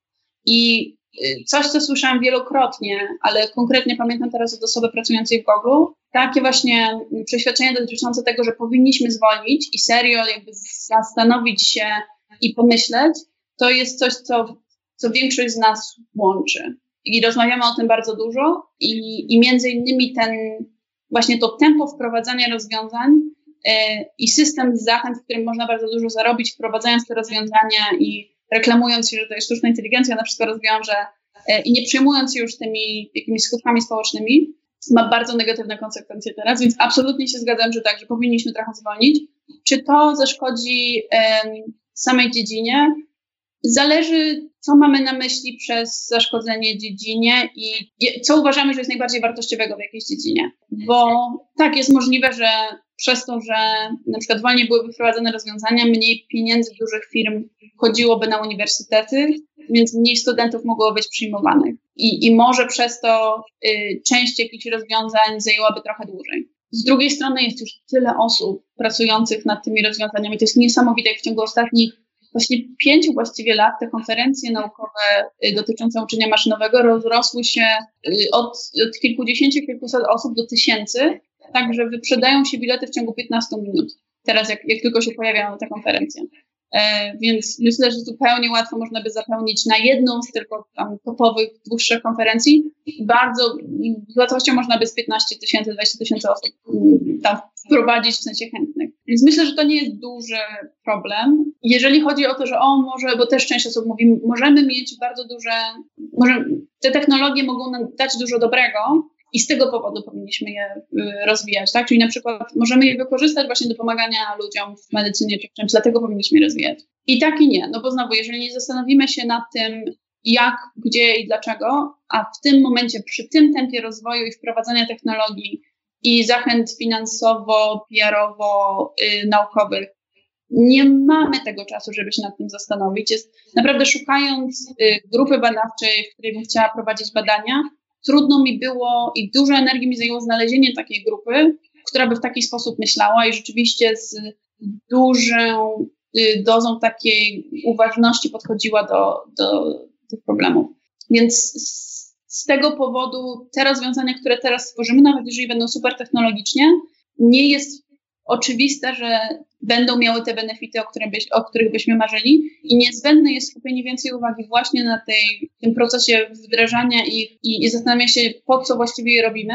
I coś, co słyszałam wielokrotnie, ale konkretnie pamiętam teraz od osoby pracującej w Google, takie właśnie przeświadczenia dotyczące tego, że powinniśmy zwolnić i serio jakby zastanowić się i pomyśleć, to jest coś, co, co większość z nas łączy. I rozmawiamy o tym bardzo dużo i, i między innymi ten, właśnie to tempo wprowadzania rozwiązań yy, i system zachęt, w którym można bardzo dużo zarobić, wprowadzając te rozwiązania i reklamując się, że to jest sztuczna inteligencja, na wszystko rozwiąże yy, i nie przejmując się już tymi jakimiś skutkami społecznymi, ma bardzo negatywne konsekwencje teraz, więc absolutnie się zgadzam, że tak, że powinniśmy trochę zwolnić. Czy to zaszkodzi samej dziedzinie? Zależy, co mamy na myśli przez zaszkodzenie dziedzinie i co uważamy, że jest najbardziej wartościowego w jakiejś dziedzinie. Bo tak, jest możliwe, że przez to, że na przykład wolniej byłyby wprowadzone rozwiązania, mniej pieniędzy dużych firm chodziło,by na uniwersytety, więc mniej studentów mogło być przyjmowanych. I, i może przez to y, część jakichś rozwiązań zajęłaby trochę dłużej. Z drugiej strony jest już tyle osób pracujących nad tymi rozwiązaniami. To jest niesamowite, jak w ciągu ostatnich właśnie pięciu właściwie lat te konferencje naukowe y, dotyczące uczenia maszynowego rozrosły się y, od, od kilkudziesięciu, kilkuset osób do tysięcy, tak że wyprzedają się bilety w ciągu 15 minut. Teraz, jak, jak tylko się pojawiają te konferencje. E, więc myślę, że zupełnie łatwo można by zapełnić na jedną z tylko tam topowych, dłuższych konferencji. Bardzo z łatwością można by z 15 tysięcy, 20 tysięcy osób mm, tam wprowadzić w sensie chętnych. Więc myślę, że to nie jest duży problem. Jeżeli chodzi o to, że o może, bo też część osób mówi, możemy mieć bardzo duże, może te technologie mogą nam dać dużo dobrego, i z tego powodu powinniśmy je y, rozwijać, tak? Czyli na przykład możemy je wykorzystać właśnie do pomagania ludziom w medycynie czy w czymś, dlatego powinniśmy je rozwijać. I tak i nie, no bo znowu, jeżeli nie zastanowimy się nad tym, jak, gdzie i dlaczego, a w tym momencie, przy tym tempie rozwoju i wprowadzania technologii i zachęt finansowo, PR-owo, yy, naukowych, nie mamy tego czasu, żeby się nad tym zastanowić. Jest naprawdę szukając y, grupy badawczej, w której bym chciała prowadzić badania, trudno mi było i dużo energii mi zajęło znalezienie takiej grupy, która by w taki sposób myślała i rzeczywiście z dużą y, dozą takiej uważności podchodziła do, do tych problemów. Więc z tego powodu te rozwiązania, które teraz stworzymy, nawet jeżeli będą super technologicznie, nie jest oczywiste, że będą miały te benefity, o, byś, o których byśmy marzyli i niezbędne jest skupienie więcej uwagi właśnie na tej, tym procesie wdrażania ich i, i zastanawiania się, po co właściwie je robimy,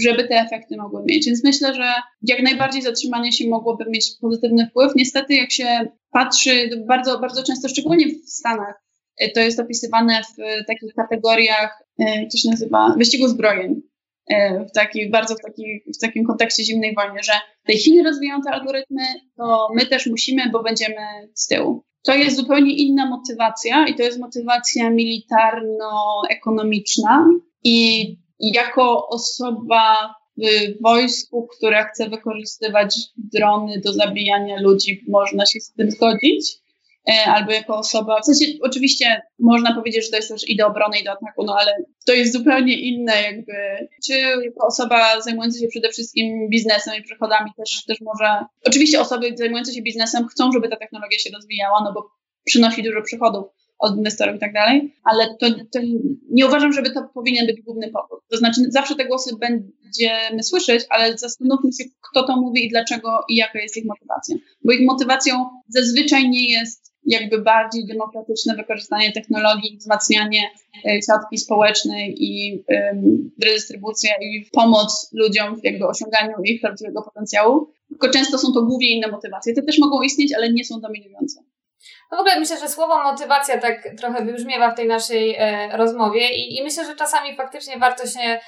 żeby te efekty mogły mieć. Więc myślę, że jak najbardziej zatrzymanie się mogłoby mieć pozytywny wpływ. Niestety, jak się patrzy bardzo, bardzo często, szczególnie w Stanach, e, to jest opisywane w takich kategoriach, e, co się nazywa, wyścigu zbrojeń. E, w, taki, bardzo w, taki, w takim kontekście zimnej wojny, że te Chiny rozwijają te algorytmy, to my też musimy, bo będziemy z tyłu. To jest zupełnie inna motywacja i to jest motywacja militarno-ekonomiczna i jako osoba w wojsku, która chce wykorzystywać drony do zabijania ludzi, można się z tym zgodzić. E, albo jako osoba, w sensie oczywiście można powiedzieć, że to jest też i do obrony, i do ataku, no ale to jest zupełnie inne jakby, czy jako osoba zajmująca się przede wszystkim biznesem i przychodami też, też może, oczywiście osoby zajmujące się biznesem chcą, żeby ta technologia się rozwijała, no bo przynosi dużo przychodów od inwestorów i tak dalej, ale to, to, nie uważam, żeby to powinien być główny powód. To znaczy zawsze te głosy będziemy słyszeć, ale zastanówmy się, kto to mówi i dlaczego i jaka jest ich motywacja. Bo ich motywacją zazwyczaj nie jest jakby bardziej demokratyczne wykorzystanie technologii, wzmacnianie e, siatki społecznej i redystrybucja i pomoc ludziom w jakby osiąganiu ich prawdziwego potencjału. Tylko często są to głównie inne motywacje. Te też mogą istnieć, ale nie są dominujące. No w ogóle myślę, że słowo motywacja tak trochę wybrzmiewa w tej naszej e, rozmowie i, i myślę, że czasami faktycznie warto się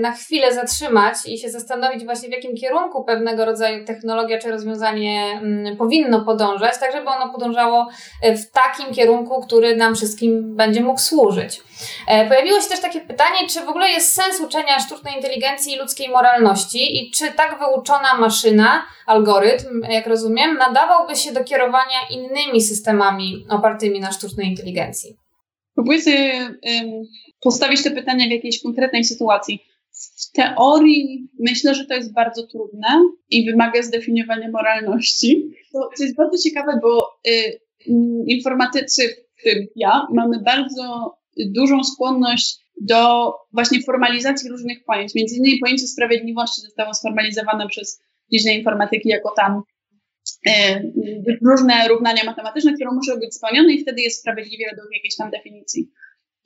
na chwilę zatrzymać i się zastanowić właśnie w jakim kierunku pewnego rodzaju technologia czy rozwiązanie mm, powinno podążać, tak żeby ono podążało e, w takim kierunku, który nam wszystkim będzie mógł służyć. E, pojawiło się też takie pytanie, czy w ogóle jest sens uczenia sztucznej inteligencji i ludzkiej moralności i czy tak wyuczona maszyna, algorytm, jak rozumiem, nadawałby się do kierowania innymi systemami opartymi na sztucznej inteligencji? Próbuję sobie postawić te pytania w jakiejś konkretnej sytuacji. W teorii myślę, że to jest bardzo trudne i wymaga zdefiniowania moralności. To, to jest bardzo ciekawe, bo y, informatycy, w tym ja, mamy bardzo dużą skłonność do właśnie formalizacji różnych pojęć. Między innymi pojęcie sprawiedliwości zostało sformalizowane przez dziedzinę informatyki jako tam e, różne równania matematyczne, które muszą być spełnione i wtedy jest sprawiedliwie według jakiejś tam definicji.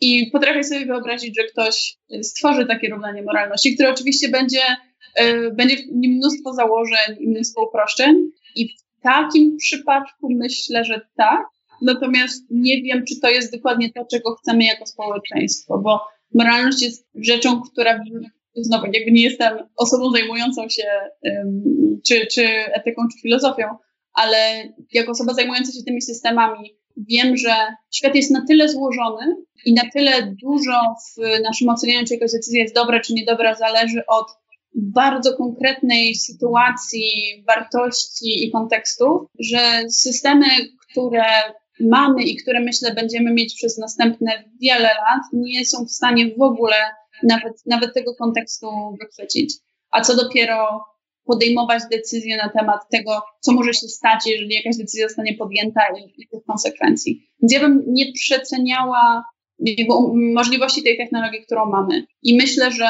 I potrafię sobie wyobrazić, że ktoś stworzy takie równanie moralności, które oczywiście będzie, e, będzie w nim mnóstwo założeń i mnóstwo uproszczeń. I w takim przypadku myślę, że tak, natomiast nie wiem, czy to jest dokładnie to, czego chcemy jako społeczeństwo, bo moralność jest rzeczą, która znowu jakby nie jestem osobą zajmującą się czy, czy etyką, czy filozofią, ale jako osoba zajmująca się tymi systemami wiem, że świat jest na tyle złożony i na tyle dużo w naszym ocenianiu, czy jakaś decyzja jest dobra, czy niedobra, zależy od bardzo konkretnej sytuacji, wartości i kontekstów, że systemy, które mamy i które myślę będziemy mieć przez następne wiele lat, nie są w stanie w ogóle nawet, nawet tego kontekstu wychwycić. A co dopiero podejmować decyzje na temat tego, co może się stać, jeżeli jakaś decyzja zostanie podjęta i, tych konsekwencji. Więc ja bym nie przeceniała możliwości tej technologii, którą mamy. I myślę, że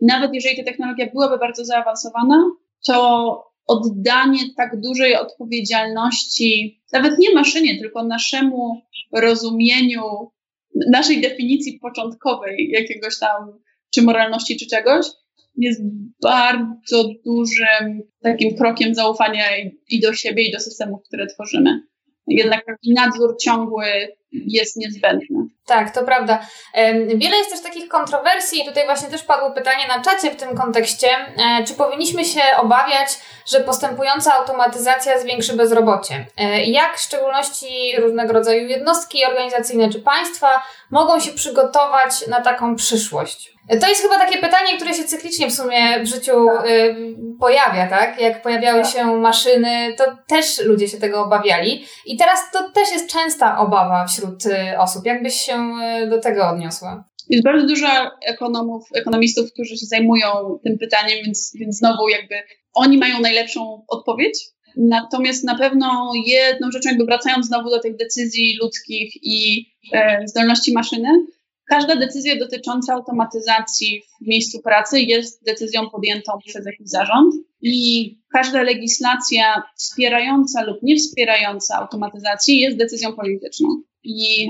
nawet jeżeli ta technologia byłaby bardzo zaawansowana, to oddanie tak dużej odpowiedzialności, nawet nie maszynie, tylko naszemu rozumieniu, naszej definicji początkowej jakiegoś tam, czy moralności, czy czegoś, jest bardzo dużym takim krokiem zaufania i, i do siebie, i do systemów, które tworzymy. jednak taki nadzór ciągły jest niezbędny. Tak, to prawda. Wiele jest też takich kontrowersji. Tutaj właśnie też padło pytanie na czacie w tym kontekście. E, czy powinniśmy się obawiać, że postępująca automatyzacja zwiększy bezrobocie? E, jak w szczególności różnego rodzaju jednostki organizacyjne czy państwa mogą się przygotować na taką przyszłość? To jest chyba takie pytanie, które się cyklicznie w sumie w życiu tak. y, pojawia, tak? Jak pojawiały tak. się maszyny, to też ludzie się tego obawiali. I teraz to też jest częsta obawa wśród y, osób. Jak byś się y, do tego odniosła? Jest bardzo dużo ekonomów, ekonomistów, którzy się zajmują tym pytaniem, więc, więc znowu jakby oni mają najlepszą odpowiedź. Natomiast na pewno jedną rzeczą, jakby wracając znowu do tych decyzji ludzkich i e, zdolności maszyny, Każda decyzja dotycząca automatyzacji w miejscu pracy jest decyzją podjętą przez jakiś zarząd i każda legislacja wspierająca lub nie wspierająca automatyzacji jest decyzją polityczną. I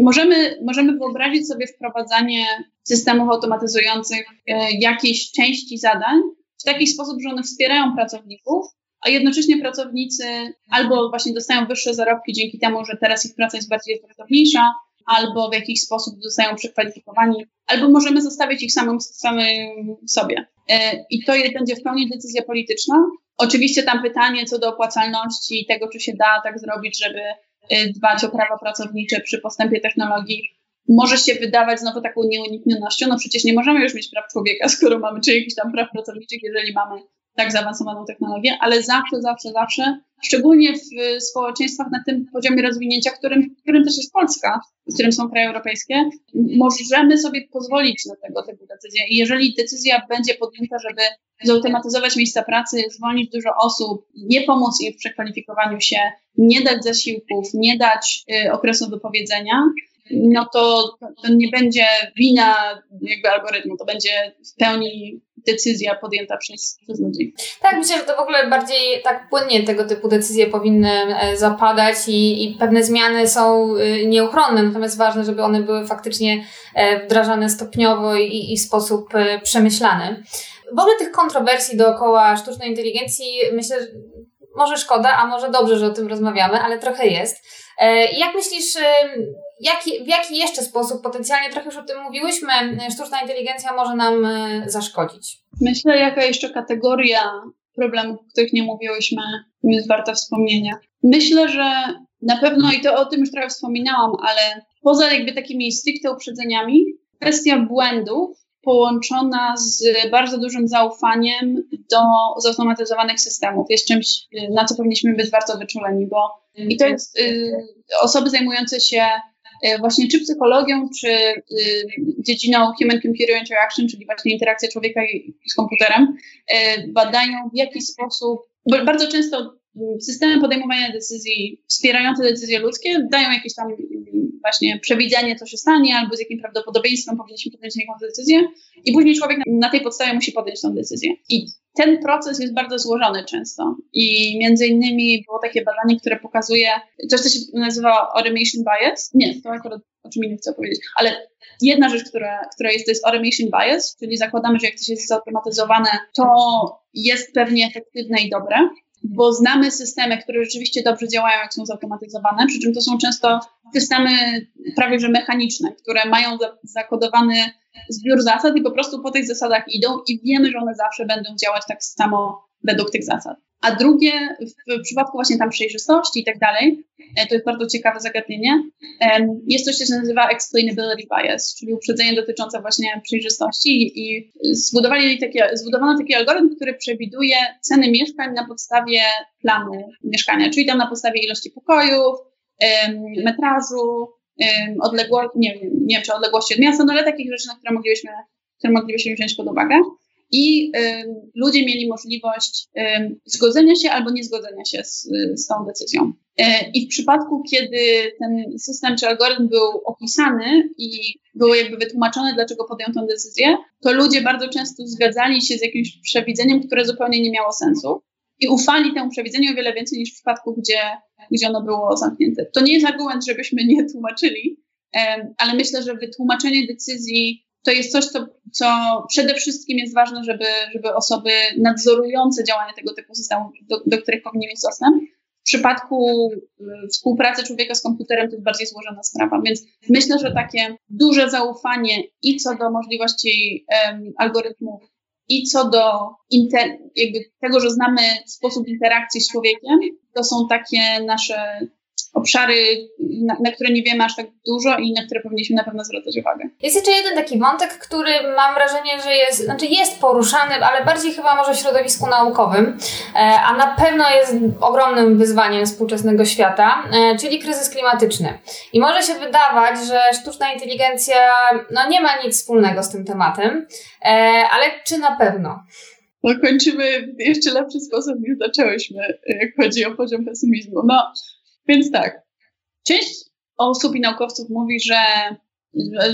możemy, możemy wyobrazić sobie wprowadzanie systemów automatyzujących e, jakiejś części zadań w taki sposób, że one wspierają pracowników, a jednocześnie pracownicy albo właśnie dostają wyższe zarobki dzięki temu, że teraz ich praca jest bardziej efektywniejsza, albo w jakiś sposób zostają przekwalifikowani, albo możemy zostawić ich samym, samym sobie. E, I to będzie w pełni decyzja polityczna. Oczywiście tam pytanie co do opłacalności i tego, czy się da tak zrobić, żeby e, dbać o prawa pracownicze przy postępie technologii, może się wydawać znowu taką nieuniknionością. No przecież nie możemy już mieć praw człowieka, *laughs* skoro mamy, czy jakichś tam praw pracowniczych, jeżeli mamy tak zaawansowaną technologię, ale zawsze, zawsze, zawsze, szczególnie w społeczeństwach na tym poziomie rozwinięcia, którym, którym też jest Polska, w którym są kraje europejskie, możemy sobie pozwolić na tego typu decyzje. I jeżeli decyzja będzie podjęta, żeby zautomatyzować miejsca pracy, zwolnić dużo osób, nie pomóc im w przekwalifikowaniu się, nie dać zasiłków, nie dać y, okresu wypowiedzenia, no to, to nie będzie wina jakby algorytmu, to będzie w pełni decyzja podjęta przez, przez ludzi. Tak, myślę, że to w ogóle bardziej tak płynnie tego typu decyzje powinny e, zapadać i, i pewne zmiany są e, nieuchronne, natomiast ważne, żeby one były faktycznie e, wdrażane stopniowo i, i w sposób przemyślany. W ogóle tych kontrowersji dookoła sztucznej inteligencji myślę, że może szkoda, a może dobrze, że o tym rozmawiamy, ale trochę jest. Jak myślisz, jaki, w jaki jeszcze sposób, potencjalnie trochę już o tym mówiłyśmy, sztuczna inteligencja może nam e, zaszkodzić? Myślę, jaka jeszcze kategoria problemów, o których nie mówiłyśmy, jest warta wspomnienia. Myślę, że na pewno, i to o tym już trochę wspominałam, ale poza jakby takimi stricte uprzedzeniami, kwestia błędów połączona z bardzo dużym zaufaniem do zautomatyzowanych systemów jest czymś, na co powinniśmy być bardzo wyczuleni, bo i to jest y, osoby zajmujące się właśnie czy psychologią, czy y, dziedziną human-computer interaction, czyli właśnie interakcja człowieka z komputerem, e, badają w jaki sposób, bardzo często systemy podejmowania decyzji wspierające decyzje ludzkie dają jakieś tam właśnie przewidzenie, co się stanie, albo z jakim prawdopodobieństwem powinniśmy podjąć jakąś decyzję i później człowiek na tej podstawie musi podjąć tą decyzję. I ten proces jest bardzo złożony często i między innymi było takie badanie, które pokazuje coś, co się nazywa automation bias. Nie, to akurat o czym innym chcę powiedzieć, ale jedna rzecz, która, która jest, to jest automation bias, czyli zakładamy, że jak coś jest zautomatyzowane, to jest pewnie efektywne i dobre, bo znamy systemy, które rzeczywiście dobrze działają, jak są zautomatyzowane, przy czym to są często systemy prawie że mechaniczne, które mają zakodowany zbiór zasad i po prostu po tych zasadach idą i wiemy, że one zawsze będą działać tak samo według tych zasad. A drugie, w przypadku właśnie tam przejrzystości i tak dalej, e, to jest bardzo ciekawe zagadnienie, jest coś, co się nazywa explainability bias, czyli uprzedzenie dotyczące właśnie przejrzystości i zbudowali takie, zbudowano taki algorytm, który przewiduje ceny mieszkań na podstawie planu mieszkania, czyli tam na podstawie ilości pokojów, metrażu, odległości, nie, nie wiem czy odległości od miasta, no ale takich rzeczy, na które moglibyśmy, które moglibyśmy wziąć pod uwagę i ludzie mieli możliwość zgodzenia się albo niezgodzenia się z, z tą decyzją. Y, I w przypadku, kiedy ten system czy algorytm był opisany i było jakby wytłumaczone, dlaczego podjął tę decyzję, to ludzie bardzo często zgadzali się z jakimś przewidzeniem, które zupełnie nie miało sensu i ufali temu przewidzeniu o wiele więcej niż w przypadku, gdzie, gdzie ono było zamknięte. To nie jest argument, żebyśmy nie tłumaczyli, ale myślę, że wytłumaczenie decyzji to jest coś, co, co przede wszystkim jest ważne, żeby, żeby osoby nadzorujące działanie tego typu systemów, do, do których powinni mieć dostęp, W przypadku y, współpracy człowieka z komputerem to jest bardziej złożona sprawa, więc myślę, że takie duże zaufanie i co do możliwości um, algorytmów, i co do inter, tego, że znamy sposób interakcji z człowiekiem, to są takie nasze obszary, na, na, które nie wiemy aż tak dużo i na które powinniśmy na pewno zwracać uwagę. Jest jeszcze jeden taki wątek, który mam wrażenie, że jest, znaczy jest poruszany, ale bardziej chyba może w środowisku naukowym, e, a na pewno jest ogromnym wyzwaniem współczesnego świata, e, czyli kryzys klimatyczny. I może się wydawać, że sztuczna inteligencja no, nie ma nic wspólnego z tym tematem, e, ale czy na pewno? No, kończymy w jeszcze lepszy sposób niż zaczęłyśmy, jak chodzi o poziom pesymizmu. No, więc tak, część osób i naukowców mówi, że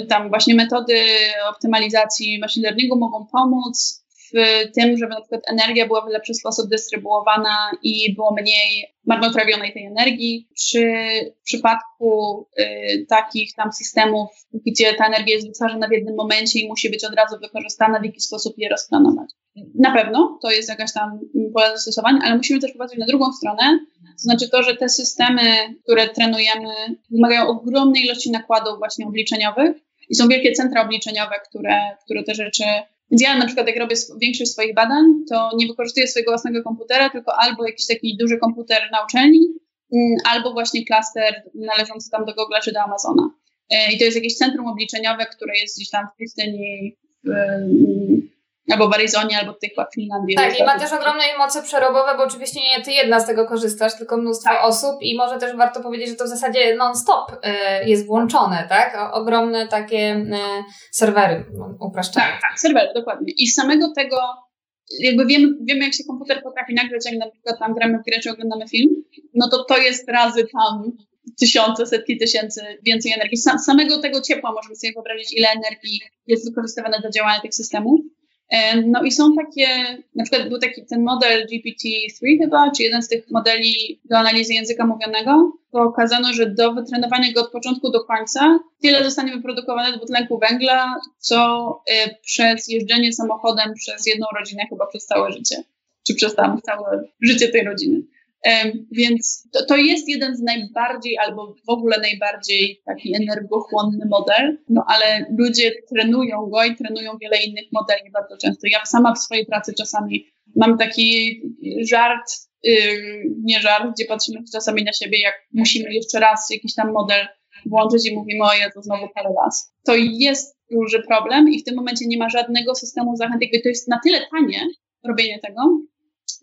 tam właśnie metody optymalizacji machine learningu mogą pomóc w tym, żeby na przykład energia była w lepszy sposób dystrybuowana i było mniej marnotrawionej tej energii, czy w przypadku y, takich tam systemów, gdzie ta energia jest wytwarzana w jednym momencie i musi być od razu wykorzystana, w jaki sposób je rozplanować. Na pewno to jest jakaś tam pole zastosowań, ale musimy też popatrzeć na drugą stronę, to znaczy to, że te systemy, które trenujemy, wymagają ogromnej ilości nakładów właśnie obliczeniowych i są wielkie centra obliczeniowe, które, które te rzeczy więc ja na przykład jak robię większość swoich badań, to nie wykorzystuję swojego własnego komputera, tylko albo jakiś taki duży komputer na uczelni, mm, albo właśnie klaster należący tam do Google czy do Amazona. E, I to jest jakieś centrum obliczeniowe, które jest gdzieś tam w pustyni, w, albo w Arizonie, albo tutaj w Finlandii. Tak, i ma też ogromne moce przerobowe, bo oczywiście nie ty jedna z tego korzystasz, tylko mnóstwo tak. osób i może też warto powiedzieć, że to w zasadzie non-stop y, jest włączone, tak? Ogromne takie y, serwery, no, upraszczane. Tak, tak, serwery, dokładnie. I z samego tego jakby wiemy, wiemy, jak się komputer potrafi nagrać, jak na przykład tam gramy w grę, czy oglądamy film, no to to jest razy tam tysiące, setki tysięcy więcej energii. Z samego tego ciepła możemy sobie wyobrazić, ile energii jest wykorzystywane do działania tych systemów. No i są takie, na przykład był taki ten model GPT-3 chyba, czy jeden z tych modeli do analizy języka mówionego, to okazano, że do wytrenowania go od początku do końca tyle zostanie wyprodukowane dwutlenku węgla, co y, przez jeżdżenie samochodem przez jedną rodzinę chyba przez całe życie, czy przez tam całe życie tej rodziny. Więc to, to, jest jeden z najbardziej, albo w ogóle najbardziej taki energochłonny model, no ale ludzie trenują go i trenują wiele innych modeli bardzo często. Ja sama w swojej pracy czasami mam taki żart, yy, nie żart, gdzie patrzymy czasami na siebie, jak musimy jeszcze raz jakiś tam model włączyć i mówimy, o ja to znowu parę las. To jest duży problem i w tym momencie nie ma żadnego systemu zachęt, jakby to jest na tyle tanie robienie tego,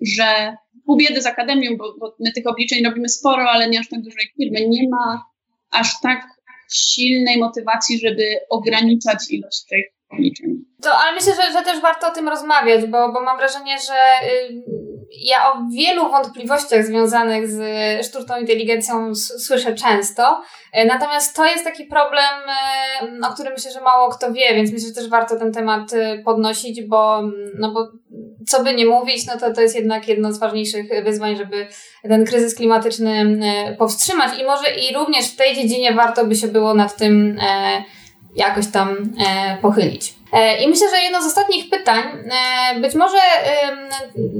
że pół biedy z akademią, bo, bo my tych obliczeń robimy sporo, ale nie aż tak dużej firmy. Nie ma aż tak silnej motywacji, żeby ograniczać ilość tych obliczeń. To, ale myślę, że, że też warto o tym rozmawiać, bo, bo mam wrażenie, że y, ja o wielu wątpliwościach związanych z sztuczną inteligencją słyszę często. Y, natomiast to jest taki problem, y, o którym myślę, że mało kto wie, więc myślę, że też warto ten temat podnosić, bo, no bo co by nie mówić, no to to jest jednak jedno z ważniejszych wyzwań, żeby ten kryzys klimatyczny powstrzymać i może i również w tej dziedzinie warto by się było nad tym jakoś tam pochylić. E, I myślę, że jedno z ostatnich pytań, e, być może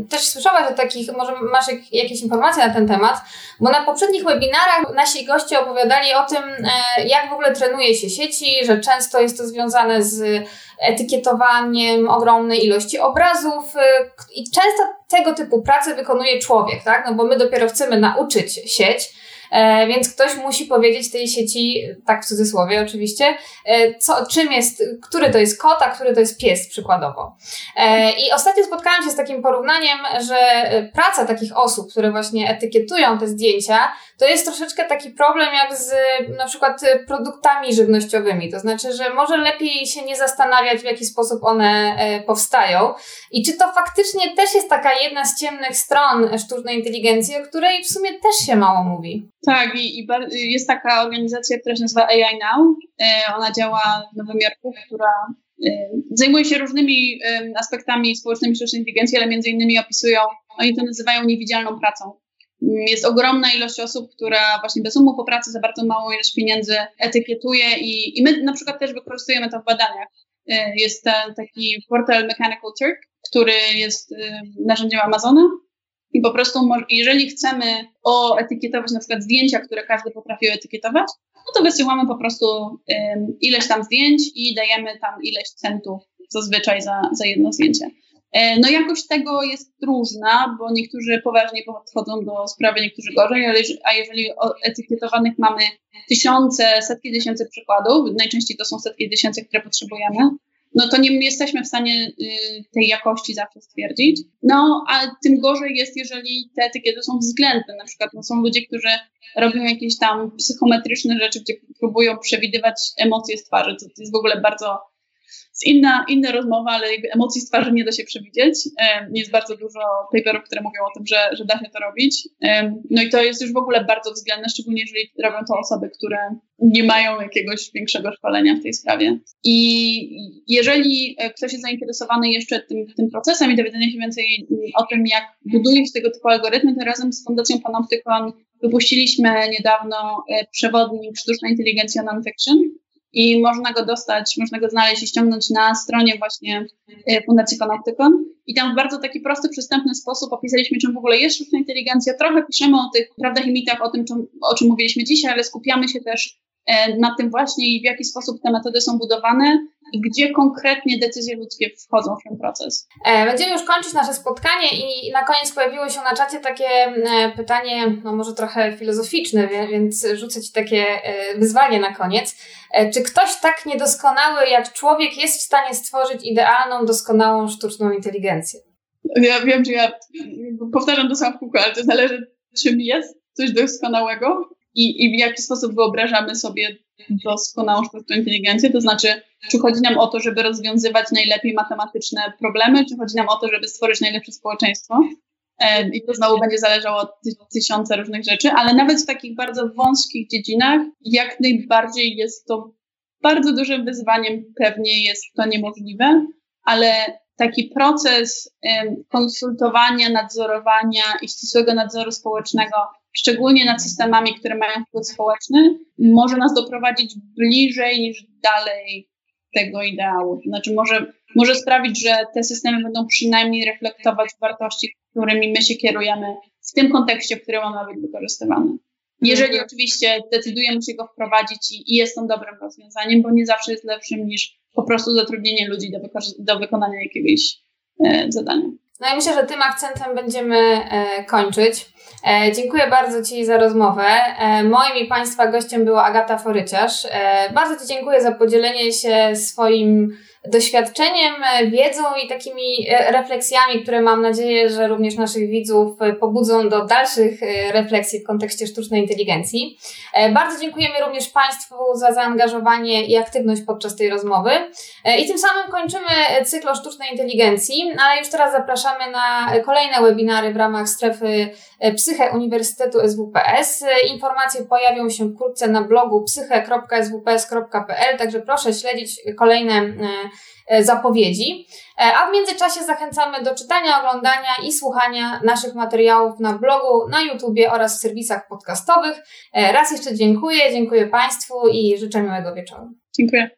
też słyszałaś o takich, może masz jakieś informacje na ten temat, bo na poprzednich webinarach nasi goście opowiadali o tym, e, jak w ogóle trenuje się sieci, że często jest to związane z etykietowaniem ogromnej ilości obrazów i często tego typu pracę wykonuje człowiek, tak? No bo my dopiero chcemy nauczyć sieć, E, więc ktoś musi powiedzieć tej sieci, tak w cudzysłowie oczywiście, e, co, czym jest, który to jest kot, a który to jest pies przykładowo. E, I ostatnio spotkałam się z takim porównaniem, że praca takich osób, które właśnie etykietują te zdjęcia, to jest troszeczkę taki problem jak z na przykład produktami żywnościowymi. To znaczy, że może lepiej się nie zastanawiać, w jaki sposób one powstają. I czy to faktycznie też jest taka jedna z ciemnych stron sztucznej inteligencji, o której w sumie też się mało mówi. Tak, i, i jest taka organizacja, która się nazywa AI Now. E, ona działa w Nowym Jorku, która e, zajmuje się różnymi e, aspektami społecznymi sztucznej inteligencji, ale między innymi opisują, oni to nazywają niewidzialną pracą. Jest ogromna ilość osób, która właśnie bez umów o pracy za bardzo małą ilość pieniędzy etykietuje i, i my na przykład też wykorzystujemy to w badaniach. Jest ten taki portal Mechanical Turk, który jest narzędziem Amazona I po prostu, jeżeli chcemy oetykietować na przykład zdjęcia, które każdy potrafi etykietować, no to wysyłamy po prostu um, ileś tam zdjęć i dajemy tam ileś centów zazwyczaj za, za jedno zdjęcie. E, no jakość tego jest różna, bo niektórzy poważnie podchodzą do sprawy, niektórzy gorzej, ale, a jeżeli etykietowanych mamy tysiące, setki tysięcy przykładów, najczęściej to są setki tysięcy, które potrzebujemy, no to nie jesteśmy w stanie y, tej jakości zawsze stwierdzić. No, a tym gorzej jest, jeżeli te etykiety są względne. Na przykład no, są ludzie, którzy robią jakieś tam psychometryczne rzeczy, gdzie próbują przewidywać emocje z twarzy. To jest w ogóle bardzo jest inna, inna rozmowa, ale jakby emocji z twarzy nie da się przewidzieć. Jest bardzo dużo paperów, które mówią o tym, że, że da się to robić. No i to jest już w ogóle bardzo względne, szczególnie jeżeli robią to osoby, które nie mają jakiegoś większego szkolenia w tej sprawie. I jeżeli ktoś jest zainteresowany jeszcze tym, tym procesem i dowiedzenia się więcej o tym, jak buduje się tego typu algorytmy, to razem z Fundacją Panoptykon wypuściliśmy niedawno e, przewodnik sztuczna inteligencja non-fiction, i można go dostać, można go znaleźć i ściągnąć na stronie właśnie e, Fundacji Panoptykon. I tam w bardzo taki prosty, przystępny sposób opisaliśmy, czym w ogóle jest sztuczna inteligencja. Trochę piszemy o tych prawdach i mitach, o tym, czym, o czym mówiliśmy dzisiaj, ale skupiamy się też e, na tym właśnie i w jaki sposób te metody są budowane i gdzie konkretnie decyzje ludzkie wchodzą w ten proces. E, będziemy już kończyć nasze spotkanie i na koniec pojawiło się na czacie takie e, pytanie, no może trochę filozoficzne, więc rzucę Ci takie e, wyzwanie na koniec. Czy ktoś tak niedoskonały jak człowiek jest w stanie stworzyć idealną, doskonałą sztuczną inteligencję? Ja wiem, że ja powtarzam to samo w kółko, ale to zależy czym jest coś doskonałego i, i w jaki sposób wyobrażamy sobie doskonałą sztuczną inteligencję, to znaczy, czy chodzi nam o to, żeby rozwiązywać najlepiej matematyczne problemy, czy chodzi nam o to, żeby stworzyć najlepsze społeczeństwo. I to znowu będzie zależało od tysiąca różnych rzeczy, ale nawet w takich bardzo wąskich dziedzinach, jak najbardziej jest to bardzo dużym wyzwaniem, pewnie jest to niemożliwe, ale taki proces konsultowania, nadzorowania i ścisłego nadzoru społecznego szczególnie nad systemami, które mają wpływ społeczny, może nas doprowadzić bliżej niż dalej tego ideału. To znaczy może, może sprawić, że te systemy będą przynajmniej reflektować wartości, którymi my się kierujemy w tym kontekście, w którym on ma być wykorzystywany. Jeżeli oczywiście decydujemy się go wprowadzić i, i jest on dobrym rozwiązaniem, bo nie zawsze jest lepszym niż po prostu zatrudnienie ludzi do, do wykonania jakiegoś e, zadania. No i myślę, że tym akcentem będziemy e, kończyć. E, dziękuję bardzo Ci za rozmowę. E, moim i Państwa gościem była Agata Foryciarz. Bardzo Ci dziękuję za podzielenie się swoim doświadczeniem, wiedzą i takimi refleksjami, które mam nadzieję, że również naszych widzów pobudzą do dalszych refleksji w kontekście sztucznej inteligencji. Bardzo dziękujemy również Państwu za zaangażowanie i aktywność podczas tej rozmowy. I tym samym kończymy cykl o sztucznej inteligencji, ale już teraz zapraszamy na kolejne webinary w ramach strefy Psyche Uniwersytetu SWPS. Informacje pojawią się wkrótce na blogu psyche.swps.pl, także proszę śledzić kolejne e, e, zapowiedzi. E, a w międzyczasie zachęcamy do czytania, oglądania i słuchania naszych materiałów na blogu, na YouTubie oraz w serwisach podcastowych. Raz jeszcze dziękuję, dziękuję Państwu i życzę miłego wieczoru. Dziękuję.